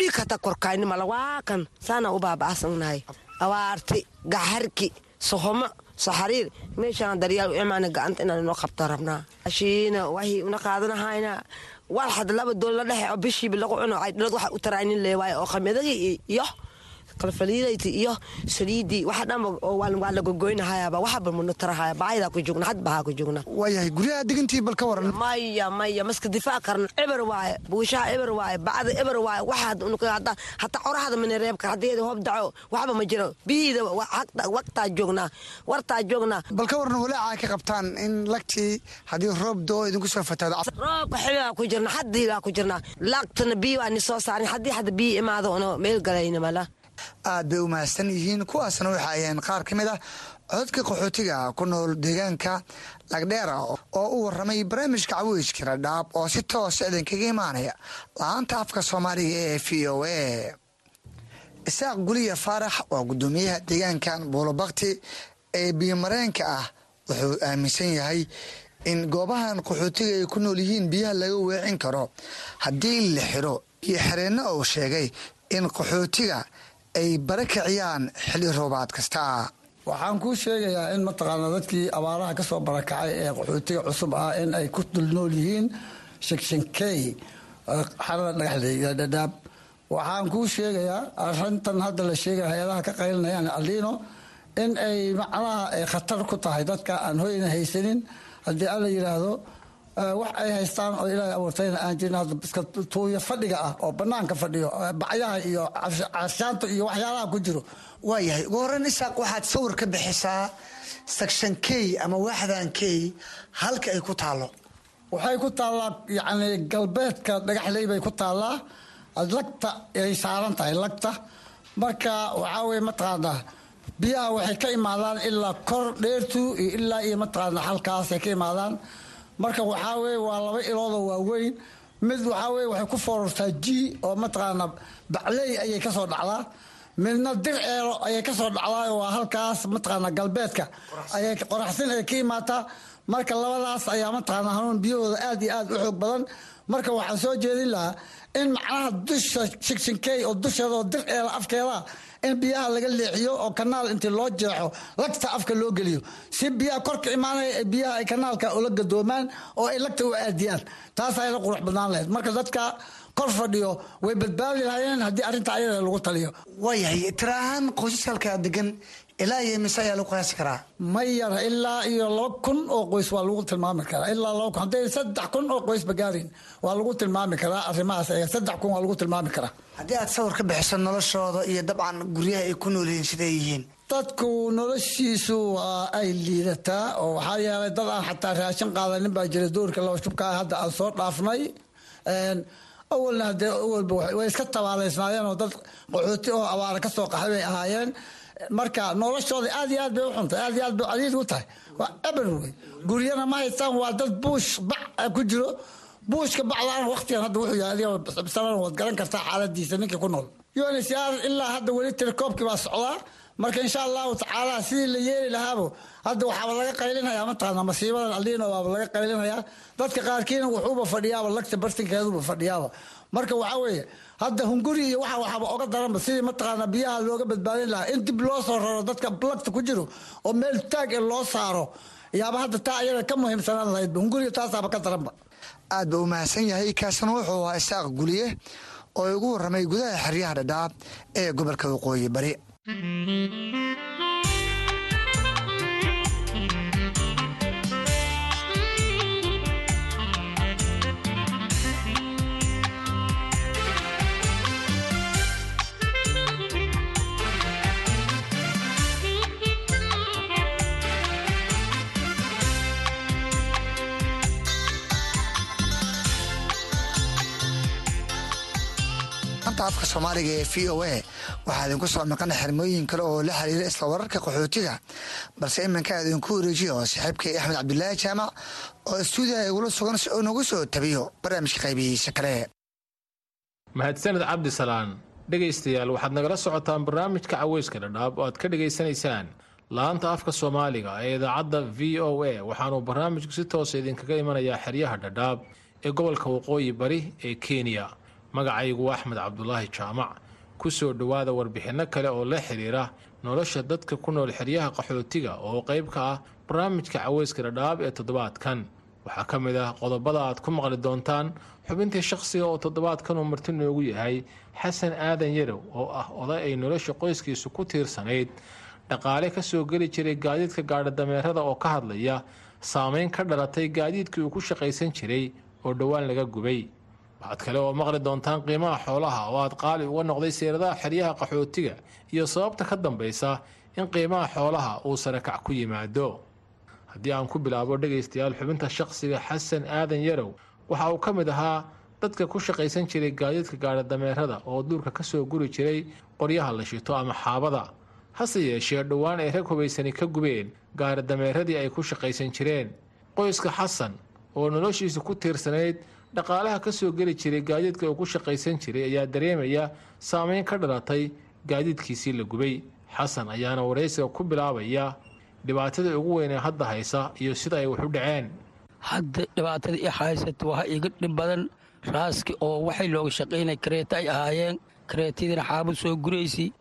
dhiig hata korkayni mala waakan saana u baaba'asanahay abaarti gaxarki sohomo saxariir meeshaan daryaal u imaane gacanta inaan inoo qabta rabnaa. Ashiina wahii una qaadanahayna wal laba doolla dhexe oo bishiiba lagu cuno. Ay dhalad waxa u taraynin leewaay oo khamiidagii iyo kalfaliidayti iyo saliidii waxa dhanba oo waa la gogoynahayaaba. Waxaba muna tarahaya. Baayadaa ku joogna had bahaa ku joogna waayahay guryaha degantii bal ka waran. Maya maya maska difaac karna. Eber waaye buushaha eber waaye bacda eber waaye. Waxa hataa qorahada mina reebka hadeeda hoob daco waxba ma jiro. Bihiida waqtaa joognaa wartaa joognaa. Bal ka waran walaaca ka qabtaan in lagtii haddii roob doo idinku soo fataado. Roobka xiligaa ku jirna hadiigaa ku jirnaa laagtana biyi waa ni soo saarin. Haddii hadda biyi imaado ono meel galayna mala aad bay u mahadsan yihiin kuwaasna waxa ayeen qaar ka mid ah cododka qaxootiga ku nool deegaanka lagdheera oo u waramay barnaamijka cawiijka radhaab oo si toosa idinkaga imaanaya la'aanta afka soomaaliga ee v o a. Isaaq guliya faarax waa guddoomiyaha deegaankan buulobakti ee biyomareenka ah wuxuu aaminsan yahay in goobahan qaxootiga ay ku nool yihiin biyaha laga weecin karo haddii la xiro biyo xireenno uu sheegay in qaxootiga ay bara kiciyaan xilli roobaad kasta. Waxaan kuu sheegayaa in mataqaana dadkii abaaraha ka soo barakacay ee qaxootiga cusub ah in ay ku dul nool yihiin shakshankey xarada dhagaxley iyo dhadhaab. Waxaan kuu sheegayaa arrintan hadda la sheegaya hay'adaha ka qaylinayaan aliino in ay macnaha ay khatar ku tahay dadka aan hoyna haysanin. Haddii alla yidhaahdo wax ay haystaan oo ilaahay abuurtayna aan jirin hadda iska tuuyo fadhiga ah oo banaanka fadhiyo bacyaha iyo carshaanta iyo waxyaalaha ku jiro. Waayahay ugu horreyn isaaq waxaad sawir ka bixisaa section k ama waaxdan k halka ay ku taalo. Waxay ku taallaa yacni galbeedka dhagaxley bay ku taallaa. Lagta ay saaran tahay lagta. Marka waxaa weye mataqaanaa biyaha waxay ka imaadaan ilaa kor dheertu iyo ilaa iyo mataqaanaa halkaasay ka imaadaan marka waxaa weye waa laba iloodoo waaweyn. Mid waxaa weye waxay ku foorartaa g oo mataqaanaa bacley ayay ka soo dhacdaa. Midna dir eelo ayay ka soo dhacdaa waa halkaas mataqaanaa galbeedka. Ayay qoraxsin ay ka imaataa. Marka labadaas ayaa mataqaanaa hanuun biyahooda aad iyo aad u xoog badan. Marka waxaan soo jeedin lahaa in macnaha dusha shigshinkey oo dusheedaoo dir eela afkeeda in biyaha laga leexiyo oo kanaal intii loo jeexo lagta afka loo geliyo. Si biyaha korka imaanaya biyaha ay kanaalka ula gadoomaan oo ay lagta u aadiyaan taas ayla qurux badnaan lahayd. Marka dadka kor fadhiyo way badbaadi lahaayeen haddii arrinta ayada lagu taliyo. Waayahay tira ahaan qoysaskalka degan ilaa iyo mise ayaa lagu qiyaasi karaa. Ma yara ilaa iyo laba kun oo qoys waa lagu tilmaami karaa. Ilaa laba kun. Hadday saddex kun oo qoysba gaarin waa lagu tilmaami karaa. Arrimahaas saddex kun waa lagu tilmaami karaa. Haddii aad sawir ka bixiso noloshooda iyo dabcan guryaha ay ku nool yihiin siday yihiin? Dadku noloshiisu waa ay liidataa oo waxaa yeelay dad aan xataa raashin qaadanin baa jira. Doorka laba shubka hadda aan soo dhaafnay awalna hadee awalba way iska tabaaleysnaayeen oo dad qaxooti oo abaara ka soo qaxay bay ahaayeen marka noloshooda aad iyo aad bay u xuntay aad iyo aad bay cadiid u tahay. Waa eber wey guryana ma haystaan waa dad buush bac ku jiro. Buushka baclaan waqtigan hadda wuxuu yahay adiga bisalan waad garan kartaa xaaladiisa ninkii ku nool. Unhcr ilaa hadda weli telekoobkii baa socdaa. Marka insha allahu tacaala sidii la yeeli lahaabo hadda waxaaba laga qaylinhayaa mataqaana masiibadan aldiino baaba laga qaylinhayaa dadka qaarkiina wuxuuba fadhiyaaba lagta bartinkeeduba fadhiyaaba. Marka waxaa weeye hadda hunguri iyo waxa waxaaba oga daranba sidii mataqaana biyaha looga badbaadin lahaa. In dib loo soo raro dadka lagta ku jiro oo meel taag ee loo saaro yaaba hadda taa ayada ka muhiimsanaan lahaydba hunguriga taasaaba ka daranba aad ba u mahadsan yahay. Kaasna wuxuu ahaa isaaq guliye oo igu warramay gudaha xeryaha dhadhaab ee gobolka waqooyi bari anta afka soomaaliga ee v o a. Waxaa idinku soo maqana xirmooyin kale oo la xiriira isla wararka qaxootiga balse iminka idinku wareejiyo saaxiibkay axmed cabdulaahi jaamac oo istuudiyaha igula sugan si uu nagu soo tabiyo barnaamijka qaybihiisa kale. Mahadsaned cabdisalaan dhegaystayaal waxaad nagala socotaan barnaamijka caweyska dhadhaab oo aad ka dhegaysanaysaan laanta afka soomaaliga ee idaacadda v o a. Waxaanuu barnaamijku si toosa idinkaga imanayaa xeryaha dhadhaab ee gobolka waqooyi bari ee kenya magacaygu waa axmed cabdulaahi jaamac. Ku soo dhowaada warbixinno kale oo la xiriira nolosha dadka ku nool xeryaha qaxootiga oo qayb ka ah barnaamijka caweyska dhadhaab ee toddobaadkan. Waxaa ka mid ah qodobada aad ku maqli doontaan xubintii shakhsiga oo toddobaadkan uu marti noogu yahay xasan aadan yarow oo ah oday ay nolosha qoyskiisu ku tiirsanayd. Dhaqaale ka soo geli jiray gaadiidka gaadhadameerada oo ka hadlaya saameyn ka dhalatay gaadiidkii uu ku shaqaysan jiray oo dhowaan laga gubay waxaad kale oo maqli doontaan qiimaha xoolaha oo aad qaali uga noqday seeradaha xeryaha qaxootiga iyo sababta ka dambaysa in qiimaha xoolaha uu sarakac ku yimaado. Haddii aan ku bilaabo dhegaystayaal xubinta shaqsiga xasan aadan yarow waxa uu ka mid ahaa dadka ku shaqaysan jiray gaadiidka gaadhadameerada oo duurka ka soo guri jiray qoryaha la shito ama xaabada. Hase yeeshee dhowaan ay rag hubaysani ka gubeen gaadhadameeradii ay ku shaqaysan jireen. Qoyska xasan oo noloshiisa ku tiirsanayd dhaqaalaha ka soo geli jiray gaadiidka uu ku shaqaysan jiray ayaa dareemaya saameyn ka dhalatay gaadiidkiisii la gubay. Xasan ayaana waraysiga ku bilaabaya dhibaatada ugu weyn ee hadda haysa iyo sida ay wax u dhaceen. Hadda dhibaatada i haysata waa iga dhib badan. Raaski oo waxay looga shaqaynay kareeta ay ahaayeen. Kareetadiina xaabad soo guraysi.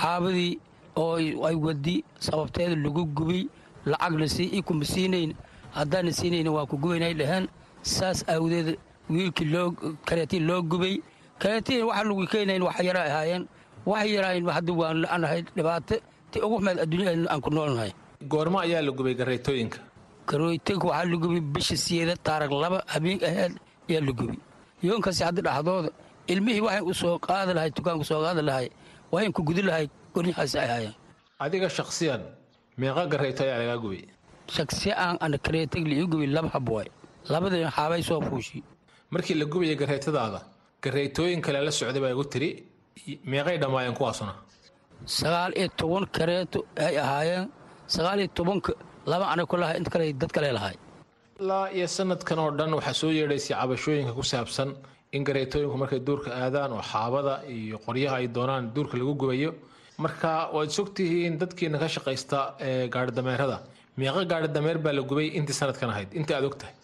Xaabadii oo ay wadi sababteeda lagu gubiy lacagna sii i kuma siinayn haddaana siinayna waa ku gubaynay dhaheen. Saas aawadeed wiilkii loo kareetii loo gubay. Kareetiin waxa lagu keenayn wax yara ahaayeen. Wax yaraayn hadda waan la-anahay dhibaato ti ugu xumeed adduunyada aan ku noolnahay. Goormo ayaa la gubay gareetooyinka karooyinka waxaa la gubay bisha siyeeda taarag laba habeen aheed ayaa la gubay. Yoonkaasi hadda dhaxdooda ilmihii waxay u soo qaadi lahay dukaanku soo qaadi lahay waxayn ku gudi lahay goryahaasi ay ahaayeen. Adiga shakhsiyan meeqa gareeto ayaa lagaa gubay. Shaksi aan ana kareetag liigu gubay laba habwaay labadii xaabay soo fuushi markii la gubaya gareetadaada gareetooyin kale la socday baa igu tiri meeqay dhammaayeen kuwaasuna. Sagaal iyo toban kareeto ay ahaayeen sagaal iyo tobanka laba ana ku lahay inta kale dad kale lahay ilaa iyo sanadkan oo dhan waxaa soo yeedhaysay cabashooyinka ku saabsan in gareetooyinku markay duurka aadaan oo xaabada iyo qoryaha ay doonaan duurka lagu gubayo. Marka waad sogtihiin dadkiina ka shaqaysta ee gaadhidameerada meeqa gaadhidameer baa la gubay intii sanadkan ahayd intii aad og tahay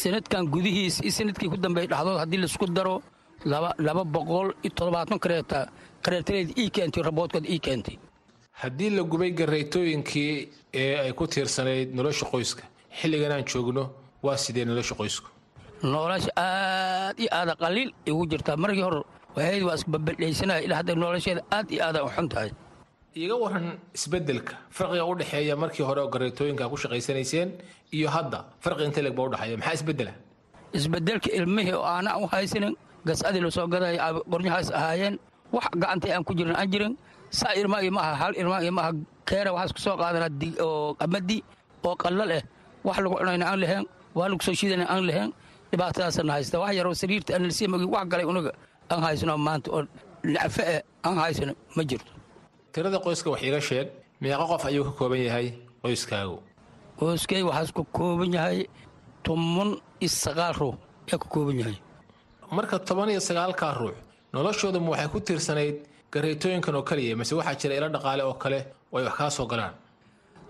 sanadkan gudihiis iyo sannadkii ku dambeeyay dhaxdood haddii la isku daro laba boqol iyo toddobaatan kareeta kareetaleed ii keentay raboodkood ii keentay. Haddii la gubay gareetooyinkii ee ay ku tiirsanayd nolosha qoyska xilligan aan joogno waa sidee nolosha qoysku? Nolosha aad iyo aada qaliil igu jirtaa. Markii hore waxayd waa isbabadhaysanaya ilaa hadda nolosheeda aad iyo aada u xun tahay iga waran isbeddelka farqiga u dhexeeya markii hore oo gareetooyinka ku shaqaysanayseen iyo hadda farqi inta leeg baa udhexeeya maxaa isbeddela isbeddelka ilmihii oo aana u haysanin gasadii la soo gadaya qoryahaas ahaayeen wax gacantay aan ku jirin aan jirin. Saa irmaa maaha hal irmaa maaha keera waxaas ku soo qaadana oo qamadi oo qallal eh. Wax lagu cunayna aan lahayn waa lagu soo shiidana aan lahayn. Dhibaatadaasana haysta wax yaroo sariirta mogi wax galay unaga aan haysano maanta oo nacafe eh aan haysano ma jirto tirada qoyska wax iiga sheeg meeqa qof ayuu ka kooban yahay qoyskaagu. Qoyskay waxaas ku kooban yahay toban iyo sagaal ruux ayaa ku kooban yahay. Marka toban iyo sagaalkaa ruux noloshooduma waxay ku tiirsanayd gareetooyinkan oo keliya mise waxaa jira ilo dhaqaale oo kale oo ay wax kaa soo galaan.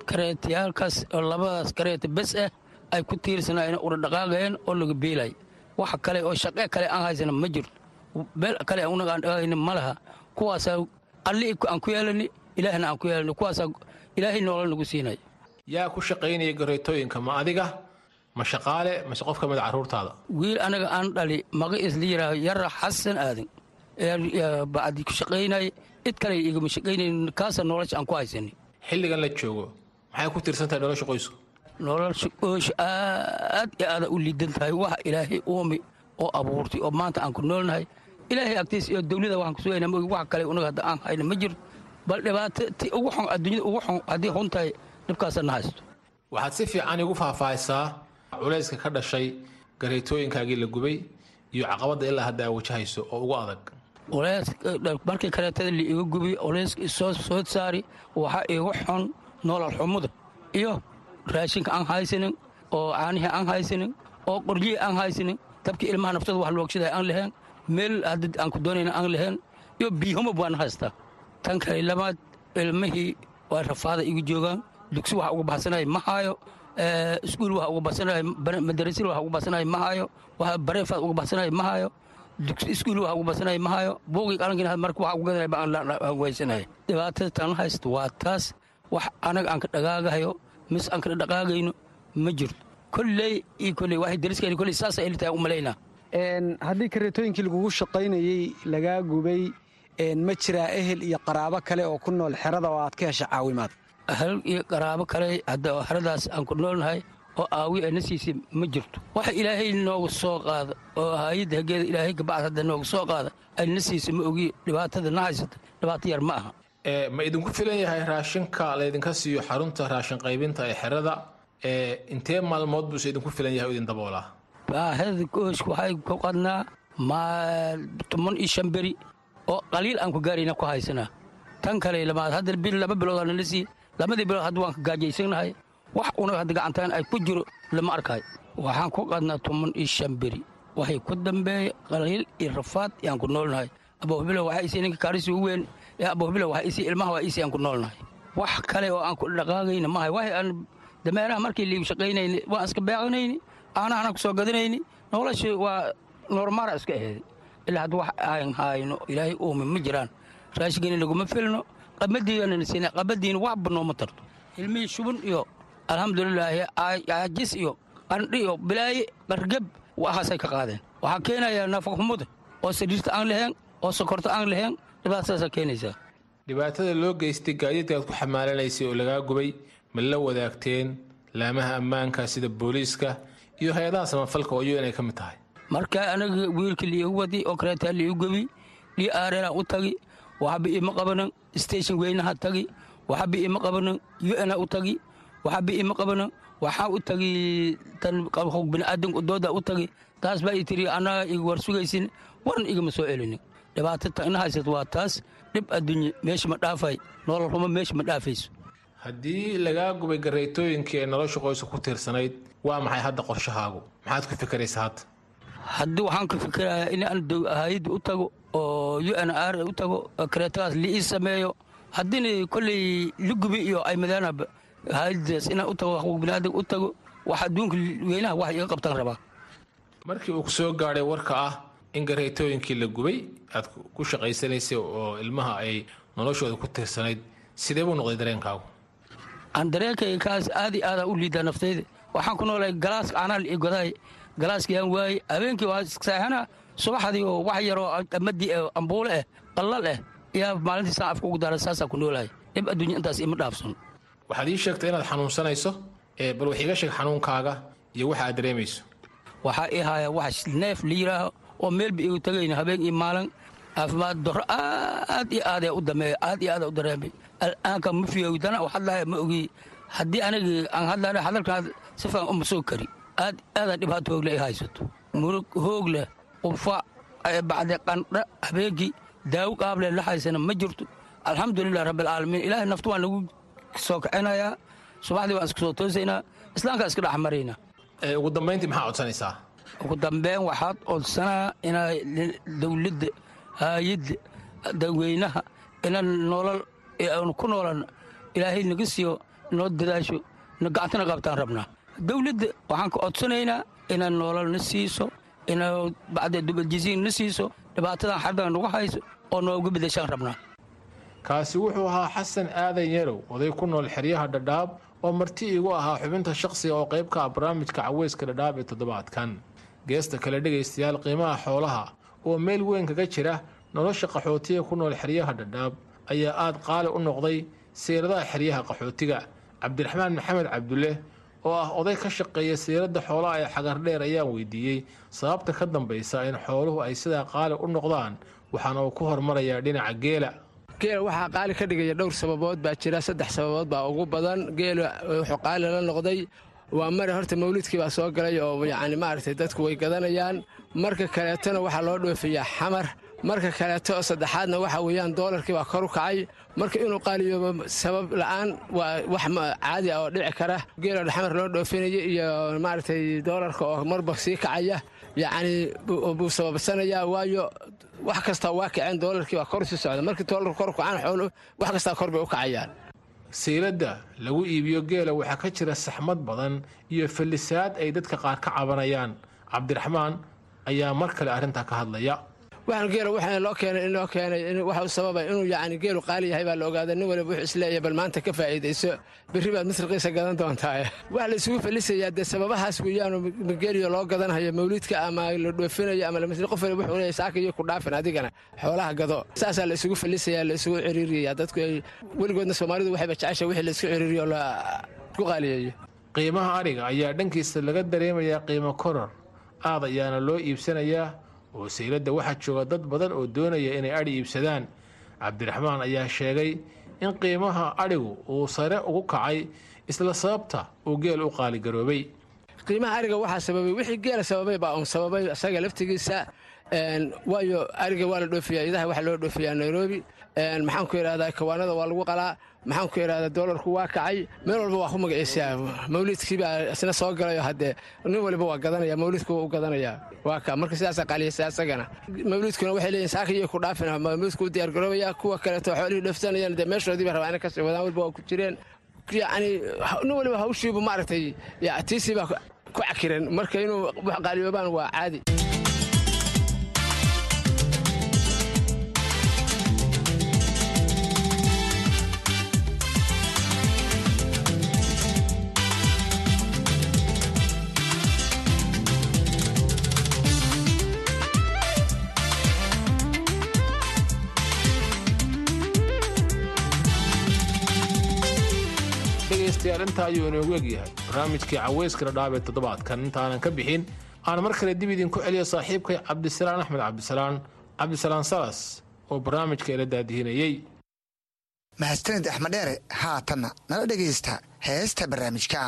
Kareetayaalkaas oo labadaas kareeta bes ah ay ku tiirsanayeen ura dhaqaaqayeen oo laga beelay wax kale oo shaqe kale aan haysana ma jirto. Beel kale unaga aan dhaqaaqaynin ma laha. Kuwaasaa alli aan ku yeelani ilaahna aan ku yeelani kuwaasaa ilaahay nolol nagu siinaya yaa ku shaqaynaya gareetooyinka ma adiga ma shaqaale mase qof ka mid a carruurtaada wiil anaga aan dhali maga isla yidhaaho yara xasan aadan bacdi ku shaqaynay cid kale igama shaqaynayn kaasa nolosha aan ku haysanin xilligan la joogo maxay ku tiirsan tahay nolosha qoysku nolosha qoysha aad iyo aada u liidan tahay waxa ilaahay uumi oo abuurtay oo maanta aan ku noolnahay ilaahay agtiisa iyo dawlada waxaan ku sugayna mogi wax kale unaga hadda aan hayna ma jirto bal dhibaato ti ugu xun adduunyada ugu xun haddii xun tahay dhibkaasa na haysto. Waxaad si fiican igu faahfaahisaa culayska ka dhashay gareetooyinkaagii la gubay iyo caqabadda ilaa hadda aa wajahayso oo ugu adag. Markii kareetada la iga gubiy oleyska soo soo saari waxaa igu xun nolol xumuda iyo raashinka aan haysanin oo caanihii aan haysanin oo qoryihii aan haysanin dabkii ilmaha naftooda wax loogshaday aan lahayn meel hadda aan ku doonayna aan lahayn iyo biyahumab waan haystaa tan kale lamaad ilmihii waa rafaada igu joogaan dugsi wax uga baxsanaya ma haayo iskuul wax uga baxsanaya madarasil wax uga baxsanaya ma haayo wax bareefaad uga baxsanaya ma haayo iskuul wax uga baxsanaya ma haayo buugii qalankiina marka wax uga gadanaya baan la weysanaya dhibaatada tan haysta waa taas wax anaga aan ka dhagaagahayo mis aan ka dhaqaagayno ma jirto kolley iyo kolley waxay dariskayna kolley saasa ili tahay u malaynaa haddii kareetooyinkii lagugu shaqaynayey lagaa gubay ma jiraa ehel iyo qaraabo kale oo ku nool xerada oo aad ka hesha caawimaad hal iyo qaraabo kale hadda xeradaas aan ku noolnahay oo aawi ana siisay ma jirto. Waxa ilaahay nooga soo qaada oo hay'adda hageeda ilaahay kabacd hadda nooga soo qaada ayna siisa ma ogi dhibaatada na haysata dhibaato yar ma aha. Ma idinku filan yahay raashinka laydinka siiyo xarunta raashin qaybinta ee xerada? Intee maalmood buuse idinku filan yahay oo idin daboolaa baahida gooshka waxay ku qadnaa toban iyo shan beri oo qaliil aan ku gaarayna ku haysanaa tan kale lamaad hadda bil laba bilood nala sii labadii bilood hadda waan ka gaajaysannahay wax una hadda gacantaan ay ku jiro lama arkayo. Waxaan ku qadnaa toban iyo shan beri. Waxay ku dambeeya qaliil iyo rafaad yaan ku noolnahay. Aboohbilow waxaa isii ninka kaarisi u weyn. Ee aboohbilow waxaa isii ilmaha waa isii aan ku noolnahay. Wax kale oo aan ku dhaqaagayna maahay waxay aan dameeraha markii liigu shaqaynayni waan iska beecanayni aanahana ku soo gadanayni nolosha waa noormaara iska aheeday ilaa hadda wax aan hayno ilaahay uumi ma jiraan. Raashigani laguma filno. Qabadiigana siina qabadiina waxba nooma tarto. Ilmihii shubun iyo alxamdulilaahi caajis iyo qandhi iyo bilaaye qargab waxaasay ka qaadeen. Waxaa keenaya nafaqxumuda oo sariirta aan lahayn oo sokorta aan lahayn dhibaatadaasaa keenaysaa. Dhibaatada loo geystay gaadiidka aad ku xamaalanaysay oo lagaa gubay ma la wadaagteen laamaha ammaanka sida booliiska iyo hay'adaha samafalka oo un ay ka mid tahay. Marka anaga wiilka liigu wadi oo kaleetaa liigu gebi dhii u tagi waxba ima qabanan station weynaha tagi waxba ima qabanan una u tagi waxba ima qabanan waxaa u tagi tan biniaadanka dooda u tagi. Taas baa i tiri annaga iga war sugaysin igama soo celinin. Dhibaato tagna haysat waa taas dhib adduunye meesha ma dhaafay nolol rumo meesha ma dhaafayso haddii lagaa gubay garaytooyinkii ee nolosha qoyska ku tiirsanayd waa maxay hadda qorshahaagu maxaad ku fikiraysaa hadda haddii waxaan ka fikirayaa in aan hayadda u tago oo u n r u tago kareetadaas liii sameeyo haddiina kolley ligubi iyo ay madaanaba hayadaas inaan u tago xuquuq u tago wax adduunka weynaha wax iga qabtaan rabaa. Markii uu ku soo gaadhay warka ah in garaytooyinkii la gubay aad ku shaqaysanaysay oo ilmaha ay noloshooda ku tiirsanayd sidee buu noqday dareenkaagu aan dareenkayga kaas aad iyo aadaan u liidaa naftayda waxaan ku noolahay galaaska anaa godaay. Galaaskiyaan waayey habeenkii waa seexana subaxdii oo wax yaroo amadii ambuule ah qallal ah yaa maalintii saan afka ugu daara saasaan ku noolahay. Dhib adduunya intaas ima dhaafsan. Waxaad ii sheegtay inaad xanuunsanayso ee bal wax iga sheeg xanuunkaaga iyo waxa aad dareemayso. Waxaa ii haya wax neef la yidhaaho oo meelba igu tagayna habeen iyo maalin caafimaad daro aad iyo aad u dameeya aad iyo aad u dareemay. Al'aanka ma fiyowdana waxaad lahay ma ogi. Haddii anigi aan hadlana hadalkaan si fiican uma soo kari. Aad aadaan dhibaato hoogle ay haysato. Murug hoog leh qufac bacde qandha habeenkii daawo qaable la haysana ma jirto. Alxamdulilah rabbilcaalamiin ilaahay naftu waan nagu soo kicinayaa subaxdii waan iska soo toosaynaa. Islaamkaa iska dhex maraynaa ugu dambayntii maxaa codsanaysaa? Ugu dambeyn waxaad codsanaa inay dowladda haayadda dadweynaha inaan nolol aanu ku noolan ilaahay naga siiyo noo dadaasho gacantana qabtaan rabnaa. Dowladda waxaan ka codsanaynaa inaan nolol na siiso ina bacda dubaljisiin na siiso dhibaatadan xaddan nagu hayso oo nooga bedeshaan rabnaa. Kaasi wuxuu ahaa xasan aadan yarow oday ku nool xeryaha dhadhaab oo marti iigu ahaa xubinta shaqsiga oo qayb ka ah barnaamijka caweyska dhadhaab ee toddobaadkan. Geesta kale dhegaystayaal qiimaha xoolaha oo meel weyn kaga jira nolosha qaxootiga ku nool xeryaha dhadhaab ayaa aad qaali u noqday siiradaha xeryaha qaxootiga. Cabdiraxmaan maxamed cabdulle oo ah oday ka shaqeeya siiradda xoolaha ee xagardheer ayaan weydiiyey sababta ka dambaysa in xooluhu ay sidaa qaali u noqdaan waxaana uu ku hormarayaa dhinaca geela. Geela waxaa qaali ka dhigaya dhowr sababood baa jira saddex sababood baa ugu badan. Geela wuxuu qaali la noqday waa mare horta mawlidkii baa soo galay oo yacni maaragtay dadku way gadanayaan. Marka kaleetona waxaa loo dhoofiyaa xamar. Marka kaleeto saddexaadna waxa weeyaan doolarkii baa kor u kacay. Marka inuu qaaliyoobo sabab la'aan waa wax caadi ah oo dhici kara. Geela xamar loo dhoofinaya iyo maaragtay doolarka oo marba sii kacaya. Yacni buu sababsanayaa waayo wax kastaa waa kaceen doolarkii baa kor sii socda. Markii doolarku kor kacaan xoolu wax kastaa kor bay u kacayaan siiladda lagu iibiyo geela waxaa ka jira saxmad badan iyo fallisaad ay dadka qaar ka cabanayaan. Cabdiraxmaan ayaa mar kale arrintaa ka hadlaya waxaan geela waxaa loo keenay in loo keenay waxa u sababay inuu yacni geelu qaali yahay baa la ogaaday. Nin waliba wuxuu is leeyahay bal maanta ka faa'iidayso berri baad masriqiisa gadan doontaa. Waxa la isugu fallisayaa dee sababahaas weeyaanu geeliyo loo gadanhayo mawliidka ama la dhoofinayo ama lamasri qof waliba wuxuu leeyahay saaka ku dhaafin adigana xoolaha gado. Saasaa la isugu fallisayaa la dadku weligoodna soomaalidu waxayba jecesha wixii la ciriiriyo la ku qaaliyeeyo qiimaha adhiga ayaa dhankiisa laga dareemayaa qiimo koror. Aad ayaana loo iibsanayaa oo sayladda waxaa jooga dad badan oo doonaya inay adhi iibsadaan. Cabdiraxmaan ayaa sheegay in qiimaha adhigu uu sare ugu kacay isla sababta uu geel u qaaligaroobay qiimaha ariga waxaa sababay wixii geela sababay baa uun sababay isaga laftigiisa waayo ariga waa la dhoofiyaa idaha waxaa loo dhoofiyaa nairobi maxaan ku idhahdaa kawaanada waa lagu qalaa. Maxaan ku idhahdaa doolarku waa kacay. Meel walba waa ku magaciisaa mawliidkii baa isna soo galayo haddee nin waliba waa gadanaya mawliidku waa u gadanayaa waa ka marka sidaasaa qaaliyaysa isagana mawliidkuna waxay leeyihiin saaka ku dhaafina mawliidku u diyaargaroobaya kuwa kaleeto xoolihii dhoofsanayaan dee meeshoodii ba rabaa inay ka sii wadaan walba waa ku jireen. Yacni nin waliba hawshiibu maaragtay tiisii baa ku cakiran marka inuu wax qaaliyoobaan waa caadi ayaa dhantaa ayuu inoogu egyahay barnaamijkii caweyska la dhaabee toddobaadkan. Intaanan ka bixin aan mar kale dib idinku celiyo saaxiibkay cabdisalaan axmed cabdisalaan cabdisalaan salas oo barnaamijka ila daadihinayey mahadsanid axmed haatanna nala dhegaysta heesta barnaamijka.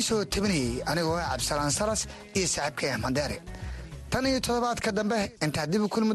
idiin soo tabinayay anigoo ah cabdisalaan salas iyo saaxiibkay ahmandeere tan iyo toddobaadka dambe intaad dib u kulmi